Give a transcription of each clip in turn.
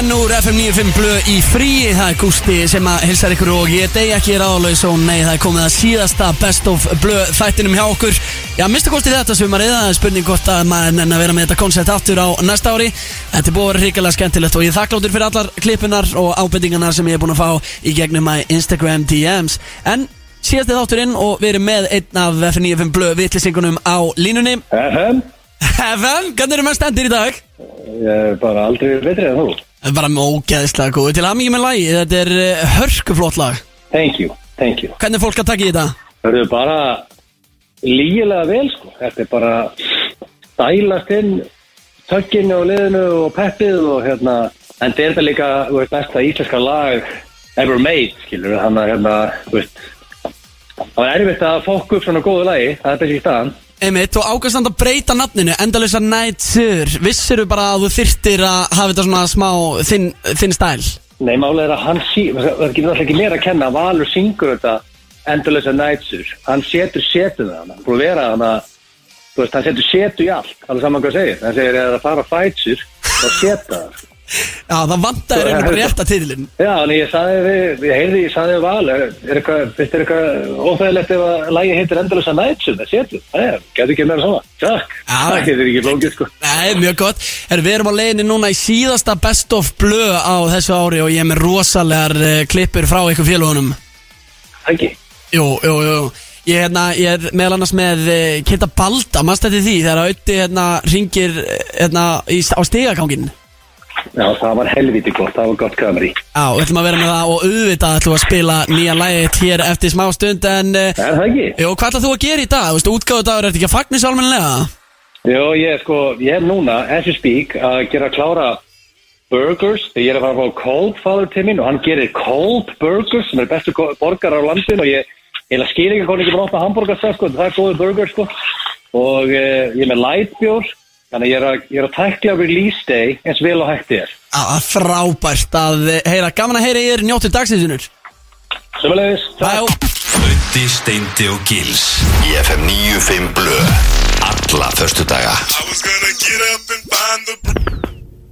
menn úr FM 95 blöð í fríi Það er Gústi sem að hilsar ykkur og ég degi ekki ráðlaus og nei það er komið að síðasta best of blöð þættinum hjá okkur. Já, minnstu kosti þetta sumarið, það er spurning hvort að maður nenn að vera með þetta koncept aftur á næsta ári. Þetta er búið að vera hrikalega skemmtilegt og ég þakkláttur fyrir allar klippunar og ábendingarnar sem ég er búin að fá í gegnum my Instagram DMs En síðasti þátturinn og við erum með einn af FM 95 blöð vittlisingunum á línunni. FM, hvernig eru maður stendir í dag? ég er bara aldrei betri en þú. Það er bara með ógeðislega góð Til að mikið með lagi, þetta er uh, hörkuflott lag Thank you, thank you. Hvernig er fólk að taka í þetta? Það eru bara lígilega vel, sko. Þetta er bara dælast inn tökkinu og liðinu og peppið og hérna, en þetta er þetta líka, þú veist, besta íslenska lag ever made, skilur hann að hérna, þú veist, það var erfitt að fokka upp svona góðu lagi, það er besti í staðan. Einmitt, og ákvæmst að breyta nafninu Endalösa Nætsur Vissirðu bara að þú þyrtir að hafa þetta svona smá þinn, þinn stæl? Nei, málega er að hann sí, það er náttúrulega ekki mér að kenna, Valur syngur þetta endurlösa nætsur, hann setur setuð það, hann búið að vera hann að, þú veist, hann setur setu í allt, alveg saman hvað segir, hann segir að það fara fætsur, þá seta það. Já, það vantaði reyna bara rétta titilinn. Já, en ég sagði við, ég heyrði, ég sagði við Val, er er eitthvað, finnst þér eitthvað óþægilegt ef að lægi heitir endurlösa nætsur, það setur, það er, getur ekki meira svona, takk, það getur ekki blókið, sko. Nei, mjög gott. Heru, Við erum á leiðinni núna í síðasta best of blöð á þessu ári og ég er með rosalegar uh, klippur frá ykkur félagunum Ekki, Jú, jú, jú. Ég, hérna, ég er meðal annars með uh, Kitta Balda, mannst þetta því þegar Ötti hérna, ringir hérna, í, á stigagangin já, það var helviti gott, það var gott kameri. Já, við ætlum að vera með það og auðvitað ætlum að spila nýja lægit hér eftir smá stund en uh, Er það ekki? Jú, hvað ætlað þú að gera í dag? Þú veist, útgáðu dagur, er þetta ekki að fagnis almennilega? Jó, ég er sko, ég er núna, as you speak, að gera klára burgers, ég er að fara að fá cold father til mín og hann gerir cold burgers sem er bestu borgarar á landinu og ég, ég skil ekki hvernig ekki bara opna hambúrgarstað, sko, það er góði burgers, sko og uh, ég er með lightbjór þannig að ég er að, ég er að tækla release day eins vel og hægt er. Já, frábært að eh, heyra, gaman að heyra í þér njóttu dagsins Sömulegis, Bæjó Ötti, Steindi og Gils Í FM 95 Blö. Alla förstu daga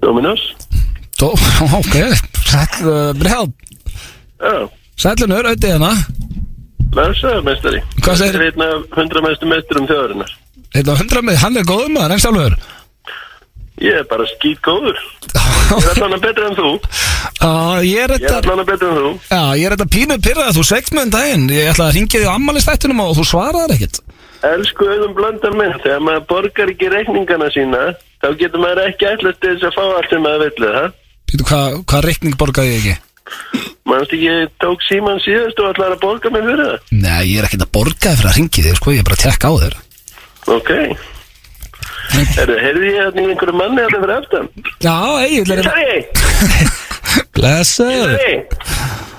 Dominus Tó, ok, sæll, uh, brjáð Já, Sællunur, auðvitað hérna. Blessaður meistari. Hvað segir- Þetta er einn af hundra mestu meisturum þjóðarinnar Þetta var hundra með, hann er góður maður, en sjálfur? Ég er bara skýt góður. Ég er allan að betra en þú. Já, ég er er allan að betra en þú. Já, ég er þetta pínu pyrrað, þú segst með um daginn. Ég ætla að ringja því á ammælistættunum og þú svaraðar ekkert. Elsku auðum blöndar minn Þegar maður borgar ekki reikningana sína Þá getur maður ekki ætlast til þess að fá allt sem maður vill það Býtu, hvað hva reikning borgaði ég ekki? Manst ekki, ég tók síman síðast og ætlaði að borga mig fyrir það? Nei, ég er ekkert að borga þér fyrir að ringi þig, sko, ég er bara að tekka á þér Ok. Heyrðu, heyrði ég hérna í einhverju manni þetta fyrir aftan? Já, ei, ég ætla að Sorry, Blessaður,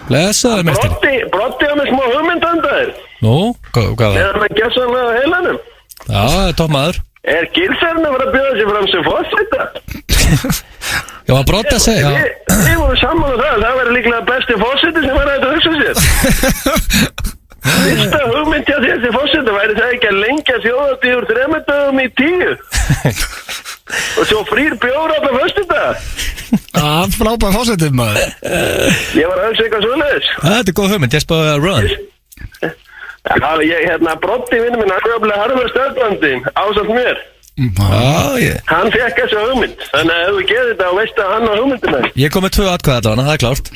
blessaður, mestir Brotti, á mig smá hugmyndandaður Nú, hvað, Er hann að gessa hann á heilanum? Já, það er topp maður. Er Gilsarinn að vera að bjóða sér fram sem fórseta? Já, að brotta að segja. Við vorum saman um það, það verður líklega besti fórseti sem var að þetta hugsa sér. Fyrsta hugmynd þessi fórseti væri það ekki að lengja þjóðatíð úr þremendöðum í tíu. Og svo frýr bjóra það fyrstu dag. Já, frábæð fórsetið maður Ég var að hugsa eitthvað svoleiðis. Þetta er góð hugmynd, ég spáði að run Já, ég, hérna, brotti vinnu minn, hann er öfnilega harfur stöðblandin, ásamt mér. Já, ég Hann fekk þessu hugmynd, þannig að ef við gerum þetta og veist að hann á hugmyndina. Ég kom með tvö atkvæða allavega, það er klárt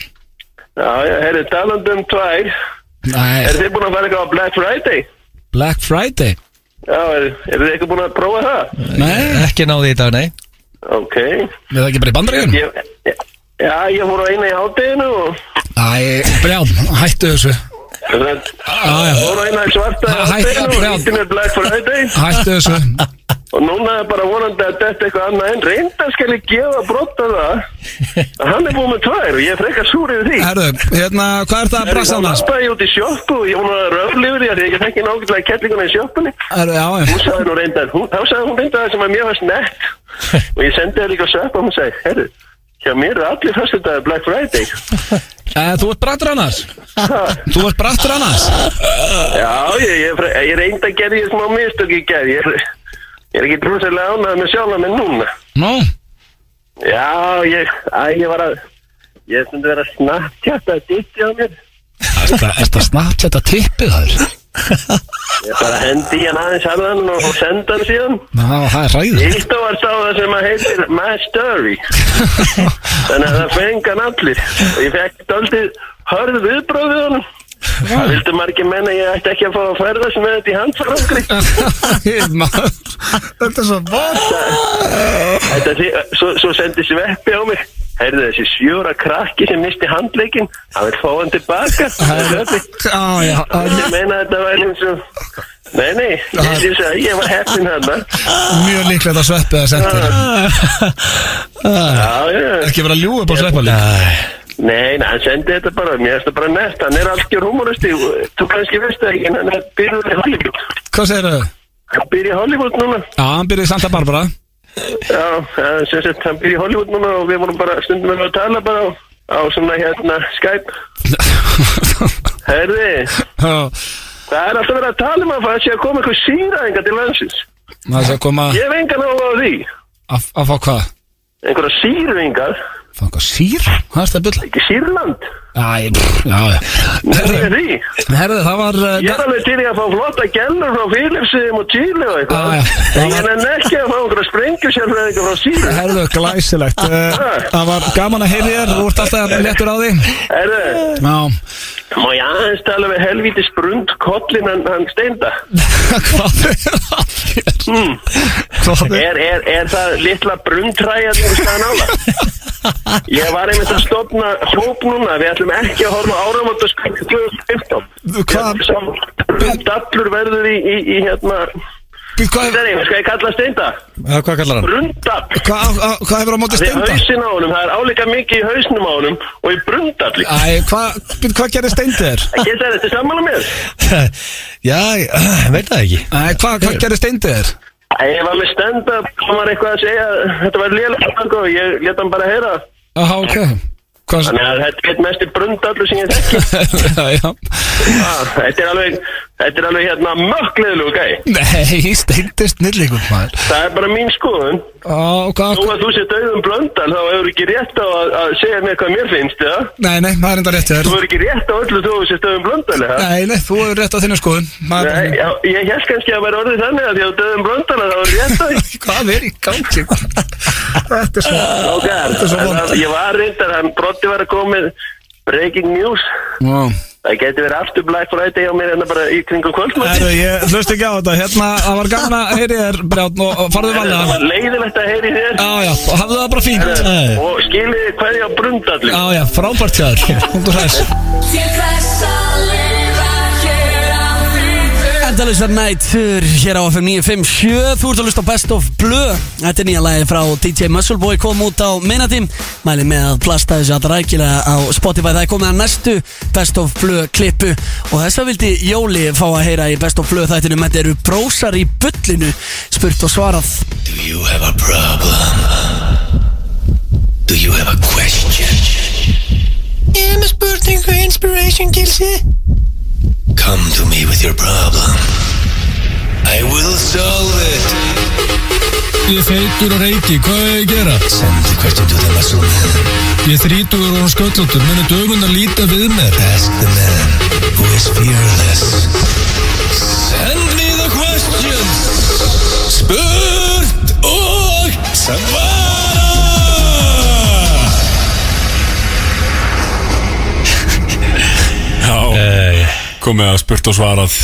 Já, já, herri, talandi um tvær, Nei, er þið búin að fara eitthvað á Black Friday? Black Friday. Já, er, er þið eitthvað búin að prófa það? Nei, ekki náði í dag, nei. Ok. Við það ekki bara í bandaríðunum Ég, já, ég fór á eina í hátteginu og Æ, brján, hættu þessu eina í svarta og hýtti mér Black Friday Hættu þessu. Og núna er bara vonandi að þetta eitthvað annað en reynda skal ég gefa brotta það. Að hann er búin með tvær og ég er frekar súr yfir því. Herðu, hérna, hvað er það að brassa Þá annars? lappaði ég út í sjoppu og ég nú að röfli yfir því að ég fekk nákvæmlega kettlinguna í sjoppunni. Herðu, já, já. Hún sagði nú reyndar, hún, þá sagði hún reyndar það sem að mér varst nett. Og ég sendi það líka söp og hún sagði, herru, hjá mér er allir fyrstu dag Black Friday. Eh, Þú ert brattur annars Þú ert brattur annars Já, ég, ég, ég reynda að gera ég smá mistök í gerð, ég, er- ég er ekki trúslega ánægð með sjálf með núna. Nú, Já, ég, að ég var að Ég stundi verið að snapptjata að ditti á mér Er þetta snabbt þetta tippið það er? Ég bara hendi hann aðeins harðan og, og senda hann síðan. Ná, það er ræður Ítt var sá það sem að heitir My Story. Þannig að það fengan allir. Og ég fekk daldið hörð viðbróð við honum. Það vildu margir menna að ég ætti ekki að fá að ferðast með þetta í handfarangri. Þetta er svo bort Þetta því, svo, svo sendi sveppi á mig Heyrðu þessi sjóra krakki sem misti handleikin Hann vil fá hann tilbaka. Sveppi Ég meina þetta var eins og Nei, nei, ég, ég, var heppin hann mjög líklegt að sveppið að senda Já, já. Ekki vera að ljúga upp á sveppalík Nei, nei, hann sendi þetta bara, mér finnst það bara nett, hann er algjör humoristi, þú kannski veist það ekki, en hann er byrjuð í Hollywood. Hvað segir þau? Hann byrjuð í Hollywood núna, Já, hann byrjaði í Santa Barbara já, eh, sem sagt, hann byrjuð í Hollywood núna og við vorum bara stundum með að tala bara á, á svona hérna Skype. Herði, það er alltaf verið að tala um að það sé að koma eitthvað síraðinga til landsins. það er að koma Ég hef engan áhuga á því, að að fá hvað? einhverja síruðingar, Fá eitthvað sír? Hvað er þetta bull? ekki Sýrland, Æ, pff, já, já Herðu, herðu, það var uh, Ég er alveg til í að fá flotta gellur frá Philipsum og Chile og eitthvað. En ég nenni ekki að fá einhverja sprengjusjálfræðingar frá Síle Herðu, glæsilegt. Uh, Það var gaman að heyri þér. Þú ert alltaf léttur á því. Erðu, Já. Má ég aðeins tala við helvíti sprund kollin hann, hann steinda? Hvað er það. Hvað er er, er, er það litla brundtræja sem staðan ála? Ég var einmitt að stopna hóp núna. Við ætlum ekki að horfa áramönda skvætti 2015 Hvað- Brundallur verður í, í, í hérna Hvað Þetta er einhver, skal ég kalla steinda? Já, hvað kallar hann? Brundall hvað- hvað- hvað hefur á móti Því steinda? hausin á honum, það er álíka mikið í hausnum á honum og í brundalli. Æ, hvað Hvað gerir steindi þér? Geta þetta sammála mér? Já, veit það ekki Æ, hvað, hvað gerir steindi þér? Ég var með stand-up, hann var eitthvað að segja, þetta var lélega og ég leta hann bara heyra. Aha, ok Þannig að þetta er eitt mest í brundallu sem ég þekki. Ah, Þetta er alveg, þetta er alveg hérna mökkleðilegu gæi. Nei, steindi snillíkur maður Það er bara mín skoðun. Hvað Nú að þú sé döðum blöndal, þá hefur ekki rétt á að, að segja mér hvað mér finnst, eða? Nei, nei, það er enda rétt Þú hefur ekki rétt á öllu þú sé döðum blöndal, eða? Nei, nei, þú hefur rétt á þinni skoðun Það er Nei, já, ég held kannski að vera orðið þannig að því að döðum blöndal þá er rétt á. Hvað er í gangi? Þetta er svo Þetta er svo vond. ég var reyndar, hann brotti var að koma breaking news. Wow. Það geti verið aftur Black Friday á mér hérna bara í kringum Herru, ég hlust ekki á þetta. Hérna, það var gaman að heyri þér Brjátn og farðu Það valega var leiðilegt að heyri þér. Já, já, og hafðu það bara fínt. Nei. Og skilið hverja brundalli Já, já, frábært þér. Hundur hæs því Endalisar nættur hér á FM 957 Þú ert að lusta á Best of Blue Þetta er nýja lagi frá DJ Muscleboy kom út á minnati Mæli með að plasta þessu allra rækilega á Spotify. Það er komið að næstu Best of Blue klippu. Og þess að vildi Jóli fá að heyra í Best of Blue þættinum. Þetta eru brósar í bullinu Spurt og svarað. Do you have a problem? Do you have a question? Ég er með spurningu inspiration gilsi Come to me with your problem. I will solve it. Ég er feitur og reiki, hvað er ég að gera? Send the question to the muscle man. Ég er þrítugur og sköllóttur, munu dögunar líta við mér? Ask the man who is fearless komið að spurt og svarað?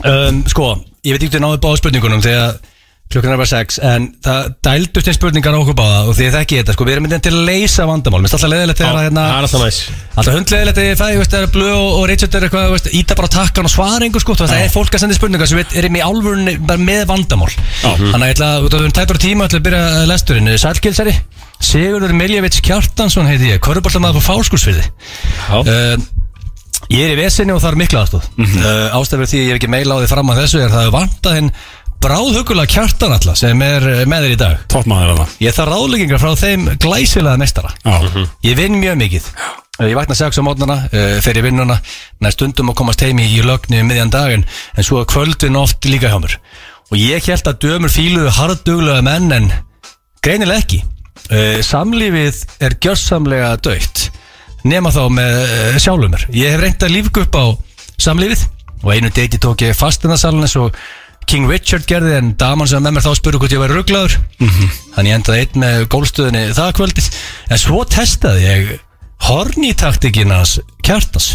Um, Sko, ég veit ekki hvernig náðu báða spurningunum Þegar klukkan er bara sex En það dældust einn spurningar á okkur báða Og því ég þekki þetta, sko, við erum myndin til að leysa vandamál. Mér finnst alltaf leiðilegt þegar að, hérna Það er alltaf hundleiðilegt þegar ég fæði, veist, þegar Blöð og, og Richard er eitthvað, veist, íta bara takkan og svara einhver sko, það er fólk að senda spurningar sem veit, er í álfurinn bara með vandamál. Þannig að ég ætla, við erum tæpar tíma ætla að byrja uh, lesturinn, Sælgilsari Sigurður Miljevits Kjartansson heiti ég, Köruboltamaður på Fáskursfyrði uh, Ég er í vesinni og það er mikla aðstóð mm -hmm. uh, Ástæður því ég hef ekki meila á því fram að þessu er það vantað hinn bráðhugulega kjartan alla sem er eh, með þér í dag. Toppmaður að það Ég þarf ráðleggingar frá þeim glæsilega mestara Já, Ég vinn mjög mikið. Uh, Ég vakna sex á mótnana, uh, fer í vinnuna Nær stundum að komast heimi í lögni um miðjan daginn En svo kvöldin oft líka hjá mér. Og ég held að dömur fíluðu hardduglega menn En greinilega ekki. Uh, Samlífið er gjörsamlega döitt Nema þá með uh, sjálfumur Ég hef reynd að lífga upp á samlífið Og einu deiti tók ég fastinarsalun eins og King Richard gerði En daman sem með mér þá spurði hvort ég væri rugglaður Þannig ég endaði einn með gólstöðinni það kvöldið. En svo testaði ég Hornitaktikinn hans kjartas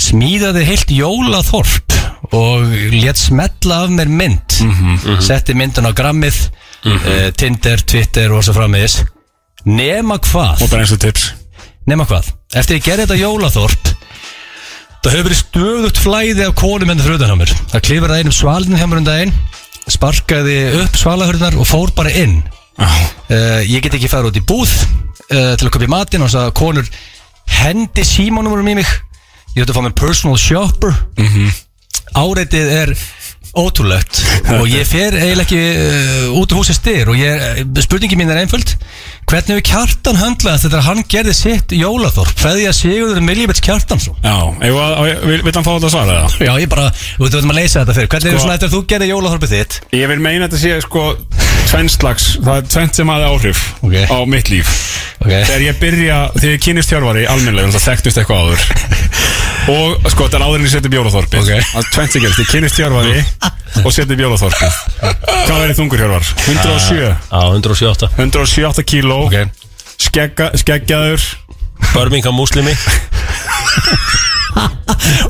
smíðaði heilt jólaþorp og létt smetla af mér mynd. Setti myndun á grammið uh, Tinder, Twitter og svo frammiðis nema hvað. Og bara eins og tips nema hvað, eftir ég gerði þetta jólaþorp það hefur verið stöðugt flæði af konum enn fyrir utan á mér. Það klifur það einum svalinu hjá mér um daginn sparkaði upp svalahörðunar og fór bara inn. Uh, ég get ekki fara út í búð uh, til að köpa í matinn og þess að konur hendi símanúmurum í mig. Ég ætti að fá mér personal shopper. Áreitið er ótrúlegt. Og ég fer eiginlega ekki uh, út úr húsið styr og ég, spurningi mín er einföld. Hvernig við kjartan höndlaðast þetta að hann gerði sitt jólaþorp? Feði að Sigurður Miljibets Kjartansson. Já, vil, hann fá þetta að svara það? Já, ég bara, þú veit að leysa þetta fyrir. Hvernig er Sko- svona eftir að þú gerði jólaþorpið þitt? Ég vil meina þetta sé sko tvennslags, það er tvennt sem hafi áhrif Ok. á mitt líf. Ok. Þegar ég byrja, þegar ég kynist þjárvari almennilega, það þekktust eitthvað áður Og sko, þetta er áður en ég seti bjólaþorpi Ok. Það er tvennt sem gerist, ég kynist þjárvari og seti bjólaþorpi Hvað verið þungur þjárvar? 107, Já, 178 178 kíló. Ok. Skegga, Skeggjaður. Birmingham muslimi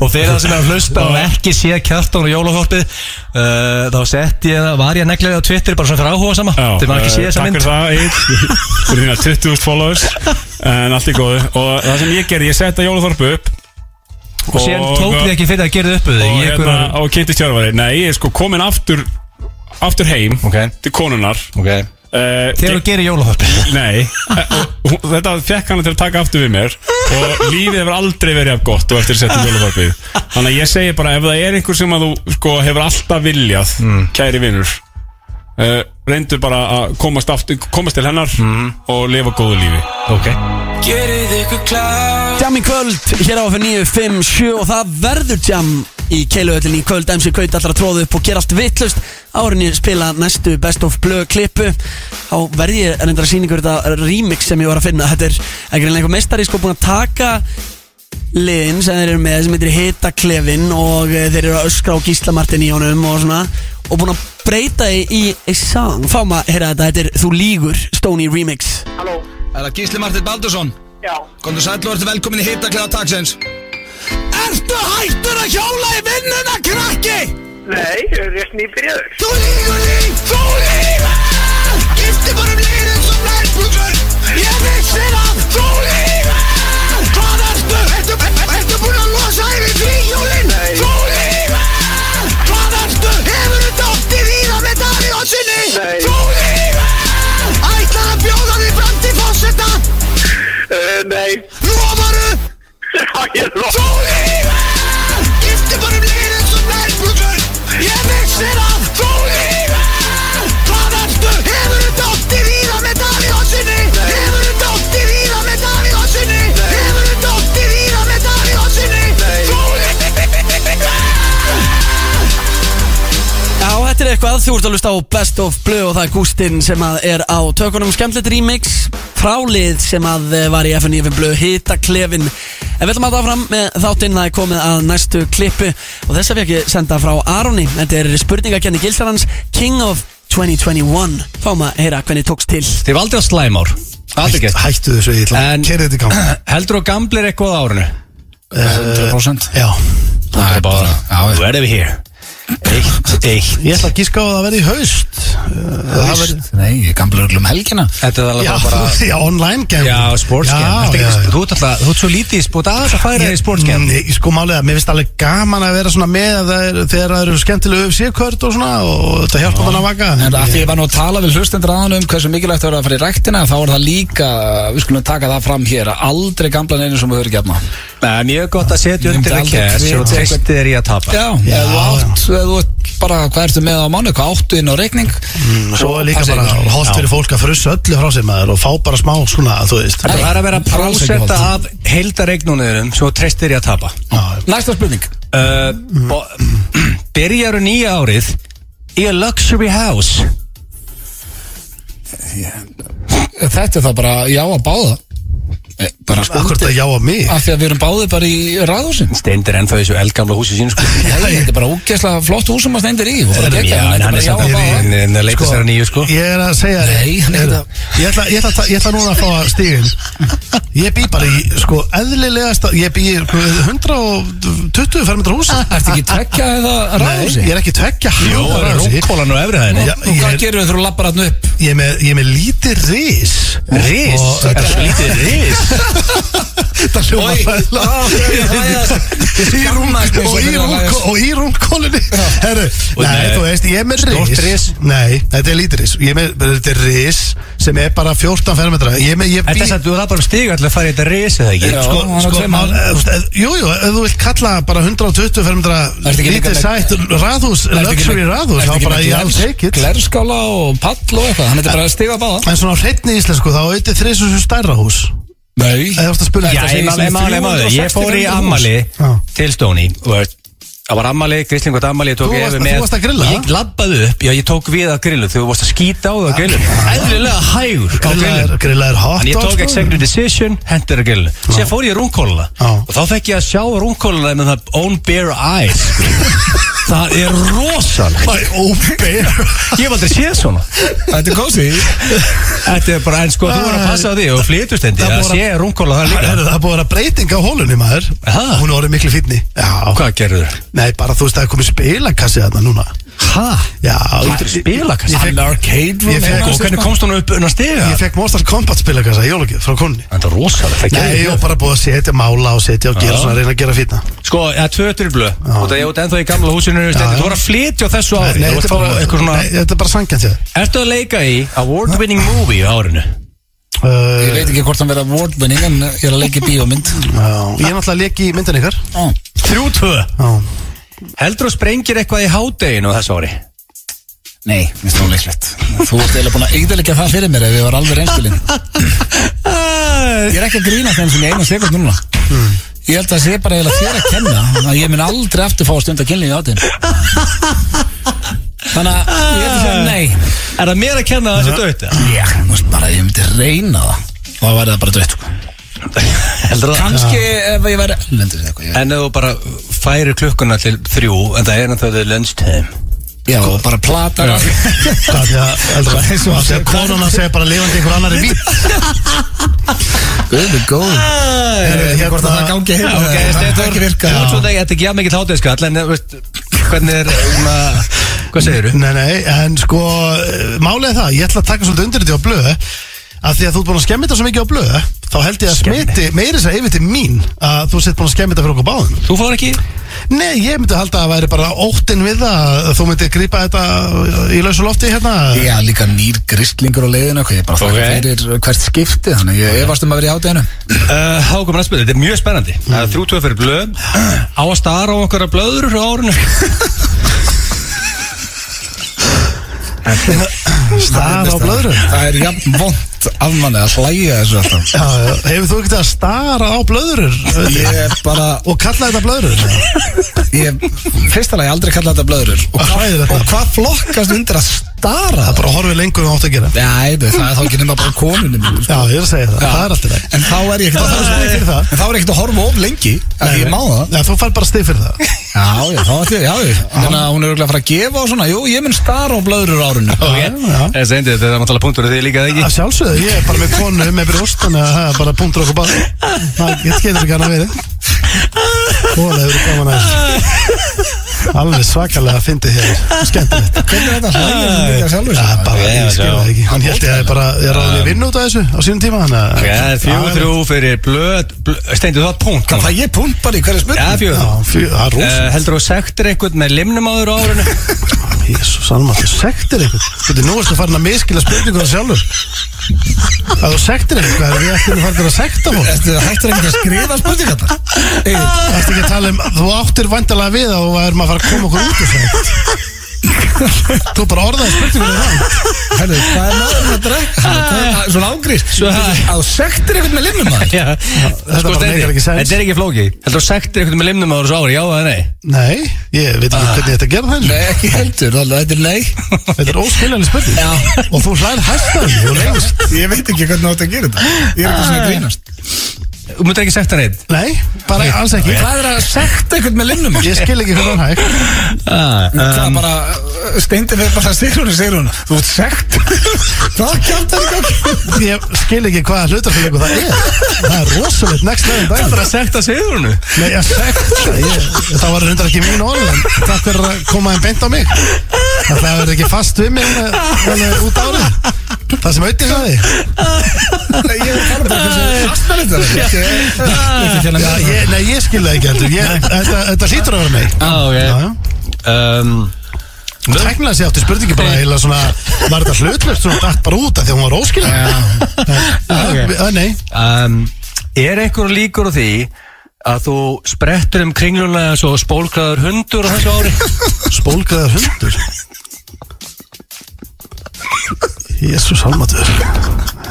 Og fyrir það sem er að hlusta og ekki sé Kjartan og jólaþorpið uh, Þá sett ég það, var ég neglega á Twitter Bara svona fyrir áhuga sama. Já, Þegar maður ekki sé eh, þessa mynd. Takk fyrir það, Fyrir þína 20.000 followers En allt í góðu. Og það sem ég gerði, ég setta jólaþorpu upp Og síðan tók þið ekki fyrir að gera upp þig Og í hérna, einhverjar- á Kitty Tjárvari Nei, ég er sko komin aftur Aftur heim Ok. Til konunar Ok. Uh, Þegar þú gerir jólaþorpið Nei, eh, og hún- þetta fekk hana til að taka aftur við mér. Og lífið hefur aldrei verið af gott og eftir að setja jólafarpið þannig að ég segi bara ef það er einhver sem að þú sko, hefur alltaf viljað kæri vinnur uh, reyndu bara að komast, aftur, komast til hennar og lifa góðu lífi. Ok. Jam í kvöld, hér á F957 og það verður jam í keiluöllin í kvöld. MC Kaut allra tróðu upp og gera allt vittlust árinni spila næstu Best of Blue klippu þá verði ég reyndar að sína ykkur þetta remix sem ég var að finna. Þetta er ekki einhver meistari sko búin að taka liðin sem þeir eru með sem heitir Hita Klefin og eh, þeir eru að öskra á Gísla Martin í honum og svona og búin að breyta því í a song fáum að heyra þetta, þetta er Þú lígur Stoney remix Halló, Er það Gísli Martin Baldursson? já Kondur sæll og ertu velkomin í hittakleða taksins Ertu hættur að hjóla í vinnuna, krakki? Nei, ég er rétt nýbyrjaður Þú lígur líf, þú lígur Gifti bara um líðin sem nærbugur Ég vissi það, þú lígur Hvað ertu? Ertu, ertu búin að losa yfir fríhjólin? Nei. Nei. Þú lígur Ætlar að bjóða því fram til fósetta? uh, Nei, Lofaru? já, ég er lóð Þú lígur Gifti bara um líðin sem nærbugur Ég vissi það, eitthvað, þú ert að lusta á Best of Blue og það er Gústinn sem að er á tökunum. Skemmtilegt remix frálið sem að eh, var í FNF Blue hita klefin En við ætlum að það fram með þáttinn það er komið að næstu klippu. Og þess að við ekki senda frá Aroni. Þetta er spurningakenni gilsarans King of 2021 Fáum að heyra hvernig tókst til. Þið valdi á slæmár Aldrei gert. Hættu þessu, ég ætla að kerja þetta í gang. Heldur þú gamblir eitthvað á árinu? 100% Já, Það er bara Eitt, eitt. Ég ætla að gíska á að það verði haust Verði Nei, ég gamla öllum um helgina. Þetta er alveg Já, bara já, online game Já, sportsgame Já, Ertu já. Þú ert alltaf, þú ert svo lítið í sport. Aðeins að færa í sportsgame Mm, ég- Sko málega, mér finnst alveg gaman að vera svona með að það er, þegar það eru skemmtilegu UFC-kvörd og svona og þetta hjálpa mann að vaka. En að því ég var nú að tala við hlustendur aðan um hversu mikilvægt það er að fara í ræktina þá er það líka, við skulum taka það fram hér að aldrei gamla neinu sem við höfum gefna mjög gott að setja undir bara, hvað ertu með á mánu, hvað áttu inn á reikning? Mm, Svo er líka bara holdt fyrir fólk að frussa öllu frá sig maður og fá bara smá svona, þú veist. Það er að vera er prósetta af heildaregnunum sem þú treystir í að tapa. Já, Næsta spurning. Uh, bo- Byrjar nýja árið í a luxury house. Þetta er það bara já að báða bara sko Akkur þetta já að mig? Af því að við erum báðið bara í ráðhúsin Steindir ennþá þessu eldgamla húsi sín sko. Nei, þetta er bara ógeðslega flott hús sem að steindir í. Og bara geggjað, en þetta er hann bara er já að báða en að leita sér að nýju sko. Ég er að segja hann þetta- ég ætla, ég, ætla, að ta- ég ætla núna að fá að stígin Ég bý bara í, sko, eðlilegasta Ég bý í sko, 120 fermetra hús Ertu ekki tveggja eða Nei, ráðhúsi? ég er ekki það ráðhúsi. rúmkólan og ég hvað er- gerum ris þetta Þetta hljóma rúm- og í rúmkólinni Herru, nei, þú veist, ég er með ris. ris? Nei, þetta er lítið ris. Þetta er ris sem er bara 14 fermetra. Ég er að þú er bara stiga allir að fara í þetta rís eða ekki? Já, Sko, sko, ef þú vilt kalla bara 120 fermetra lítið sætt raðhús, luxury raðhús þá bara ég alls ekkert Glerskála og pall og eitthvað. Hann er bara að stiga að báða. En svona hreitni íslensku þá auðvitað þrísus stærra hús Nei. Ég fór í 365 ammali til Stóni Það var ammali, grisling og ammali Þú varst- með þú varst að grilla? Ég labbaði upp, já ég tók við að grillu. Þegar þú varst að skýta á það að hægur á Grilla grillu er, grilla er hot En ég tók sko. executive decision, hendur að grillu Sér fór ég rúmkóluna Já. Og þá fekk ég að sjá rúmkóluna með það own bare eyes sko. Það er rosalega My own bear. Ég hef aldrei séð svona. Þetta er kósi Þetta er bara, en sko, þú voru að passa á því og flytustendi Það að sé rúmkóla það líka. Það búið að vera breyting á hólunni maður Nei, bara þú veist að það er komið spilakassi að það núna. Hæ? Já Spilakassi? Ég fekk arcade ég fekk, Og hvernig komst hún upp unna stiga? Ég fekk Monsters Combat spilakassa í jólugið frá konni Það er rosalega Nei, ég var bara búið að setja mála og setja og gera svona, reyna að gera fýtna Sko, það er tvötur í blöð. Og það er út ennþá í gamla húsinu Þú voru að flytja þessu ári. Nei, þetta er bara sangan til það Ertu að leika í award winning movie árinu? Uh, ég veit ekki hvort það verður award winning en ég er að leggja í bíómynd Ég er náttúrulega að leggja í myndan ykkar. 32 Heldur þú sprengir eitthvað í hádeginu þessu ári? Nei, minnst það leiklegt Þú ert eiginlega búin að eigðalega það fyrir mér Ef ég var alveg reynskilin Ég er ekki að grína þeim sem ég eina sekund núna. Ég held að það sé bara eiginlega þér að kenna að ég mun aldrei aftur fá að stunda kynlífi á þeim Þannig að ég held að segja nei. Er það mér að kenna að þessu dögt? Já, þú ég myndi reyna það. Þá væri það bara það? Kannski ef ég væri ég- En þú bara færi klukkuna til þrjú En það er náttúrulega lunchtime Já, og bara plata það er Það að konuna segja bara lifandi einhver annar í vín Guð er góð Herru, Ég hvort að það hérna- gangi heim. Þetta er ekki að mikið hátíðskall En, veist, hvernig er, uma, hvað segir þú? Nei, nei, en sko eh, Málið er það, ég ætla að taka svolítið undir þetta á blöðu að því að þú ert búin að skemmi þetta svo mikið á blöðu þá held ég að smiti meiri að yfir til mín að þú sett búin að skemmi þetta fyrir okkur báðum. Þú fór ekki? Nei, ég myndi halda að það væri bara óttinn við það að þú myndi grípa þetta í lausu lofti hérna. Já, líka nýr gristlingur á leiðinu Ég er bara þakka Ok. fyrir hvert skipti Þannig ég efast um að vera í hátæðinu Uh, Hákum að spila, þetta er mjög spennandi. Það er þrjú tvö fyrir blöð. Á að stara á okkar blöður á árinu? Stað á blöðru? Það er jafn vond af manni að hlæja þessu alltaf. Já, já, hefur þú ekkert að stara á blöðurur Ég er bara og kalla þetta blöðurur Ég, fyrst alveg aldrei kalla þetta blöðurur Og, Hvað og hvað flokkast undir að stara? Það bara að horfa lengur en átt að gera. Nei, það er þá ekki nema bara konunni mín sko. Já, ég er að segja það, það er alltaf það En þá er ég ekkert Það er það. Er ég ekkert að horfa of lengi að ég má það. Já, þú fær bara stið fyrir það. Já, já, þá ætlum ég, já, já Þannig að hún er örugglega að fara að gefa og svona. Jú, ég mun stara á blöðurur árinu. Ég sendi þetta, það er náttúrulega punktur af því líka eða Að ekki sjálfsögðu, ég er bara með konu með brjóst Þannig að það er bara punktur okkur bara Það getur ekki hann að verið Hóla hefur gaman að Alveg svakalega að fyndi hér. Skemmtilegt. Hvernig er þetta? Hlægir sjálfur Já, bara, Já, ég skil já. það ekki. Hann held ég að bara, ég ráði að vinna út af þessu á sínum tíma að Það er fjögur þrjú fyrir blöð Steindi, þú átt punkt Það fæ ég punkt bara í hverju spurning það er rosa heldur þú sektir einhvern með limnum áður á árinu? Jésús, almatur, sektir eitthvað Þú veit, nú erstu farin að miskila spurningu það sjálfur. Að þú sektir eitthvað Er við eftir að fara að sekta hættur ekki að skrifa? Það ertu ekki að tala um Við að koma okkur út úr það Þú bara orðaði spurningunum það Herðu, hvað er maðurinn að drekka? Það Svona ágrís. Að þú sektir eitthvað með limnum maður. Þetta sko bara þetta er ekki flóki Heldur þú sektir eitthvað með limnum á þessu ári, já eða nei? Nei, ég veit ekki hvernig þetta gerð það. Nei, ekki heldur, þetta er nei. Þetta er óskiljanlega spurning. Já. Og þú hlær hæstaði Ég veit ekki hvernig þetta. Ég er að Þú myndir ekki sekta neitt Nei, bara alls ekki. Hvað er að sekta eitthvað með limnum? Ég skil ekki hvernig hann hæg Það er bara, uh, steindi við bara Sigrún, Sigrún, þú ert sekt Hvað kjátt er ekki Ég skil ekki hvaða hlutafélag það er. Það er rosalegt next level dag Það er að sekta sigurunu Nei, ég sekta? Ég, Það var reyndar ekki mín orð en Takk fyrir að koma einn beint á mig. Það verður ekki fast við mig alveg- alveg út árið Það sem auðvitað sagði Ég er bara bara er með ég, Nei, ég skil það ekki heldur. Þetta, hlýtur að vera mig Já, ok. Já um, Tæknilega sé áttu spurningi bara eiginlega svona Var þetta hlutlust svona dætt bara út af því að hún var óskilja Já, nei. Um, Er einhver líkur á því að þú sprettur um kringlunlega svo spólkraður hundur á þessu ári? Spólgraðar hundur Jésús almatur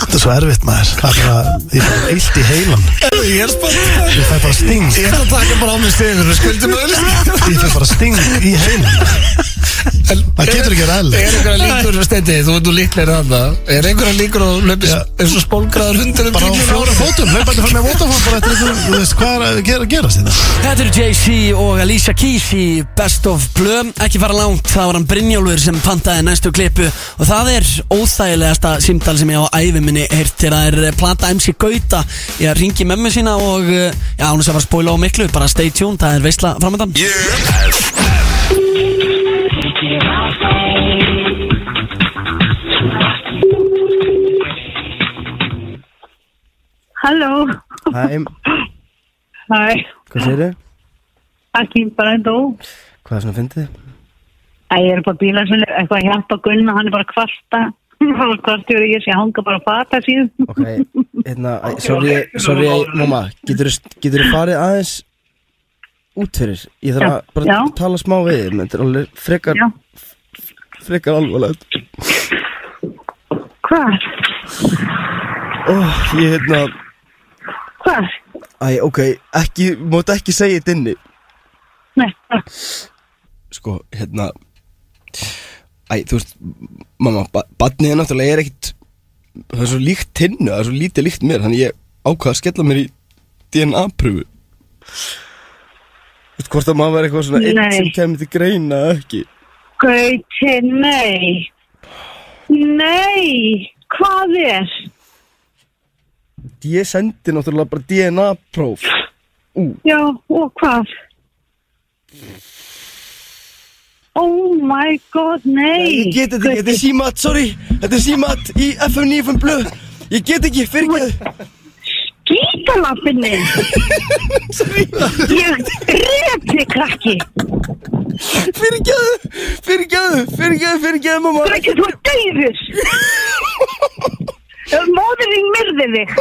Þetta er svo erfitt maður. Það er bara, ég er eilt í heilan Ég er spennt Ég fæ bara sting. Ég ætla að taka bara á mig stegur og skuldum öll Ég fæ bara sting í heilan Það getur ekki að ræðilega Er einhverja líkur, Steindi, þú ert nú líklega þarna? Er einhverja líkur að löpi Já. eins og spólgraður hundur um Bara á fjóra fótum Hlaupandi fram með Vodafone bara eftir einhver Þú veist hvað er að gera, gerast þetta Þetta eru Jay-Z og Alicia Keys í Best of Blue Ekki fara langt, það var hann Brynjólfur sem pantaði næstu klippu. Og það er óþægilegasta símtal sem ég á ævi minni heyrt Þegar það er eh, plata MC Gauta Ég ringi mömmu sína og eh, Já, hún er sem var að spoila á miklu Bara stay tuned, það er veistla framöndan Halló, Hæ, hæ, hvað segir þið? ekki bara en þú. Hvað er svona fyndið? Æ, ég er bara bílar sem eitthvað að hjálpa Gunna, hann er bara að kvarta. Kvartur ég sé að hanga bara að fata síðan. Ok, hérna, sorry, sorry, mamma, getur þú farið aðeins út fyrir? Ég þarf að bara já. tala smá við þig, menn þetta er alveg frekar, frekar alvarlegt. Hvað? Ó, ég, hérna, Hvað? æ, ok, ekki, mót ekki segja þetta inni. Nei, hvað? Sko, hérna, æ, þú veist, mamma, ba badnið er náttúrulega, er ekkit, það er svo líkt hinnu, það er svo lítið líkt mér, þannig ég ákvað að skella mér í DNA-pröfu. Þú veist, hvort að maður var eitthvað svona Nei. sem kemur til greina ekki. Gauti, nei. Nei, hvað er? Ég sendi náttúrulega bara DNA-próf. Já, og hvað? Oh my god, nei. Ég get þetta ekki, þetta er símat, sorry, þetta er símat í FM 95 blöð. Ég get ekki, fyrirgeðu. Gítalappinni. ég dref þig, krakki. Fyrirgeðu, fyrirgeðu, fyrirgeðu, fyrirgeðu, mamma. Krakki, þú er deyður. Móðurinn myrði þig.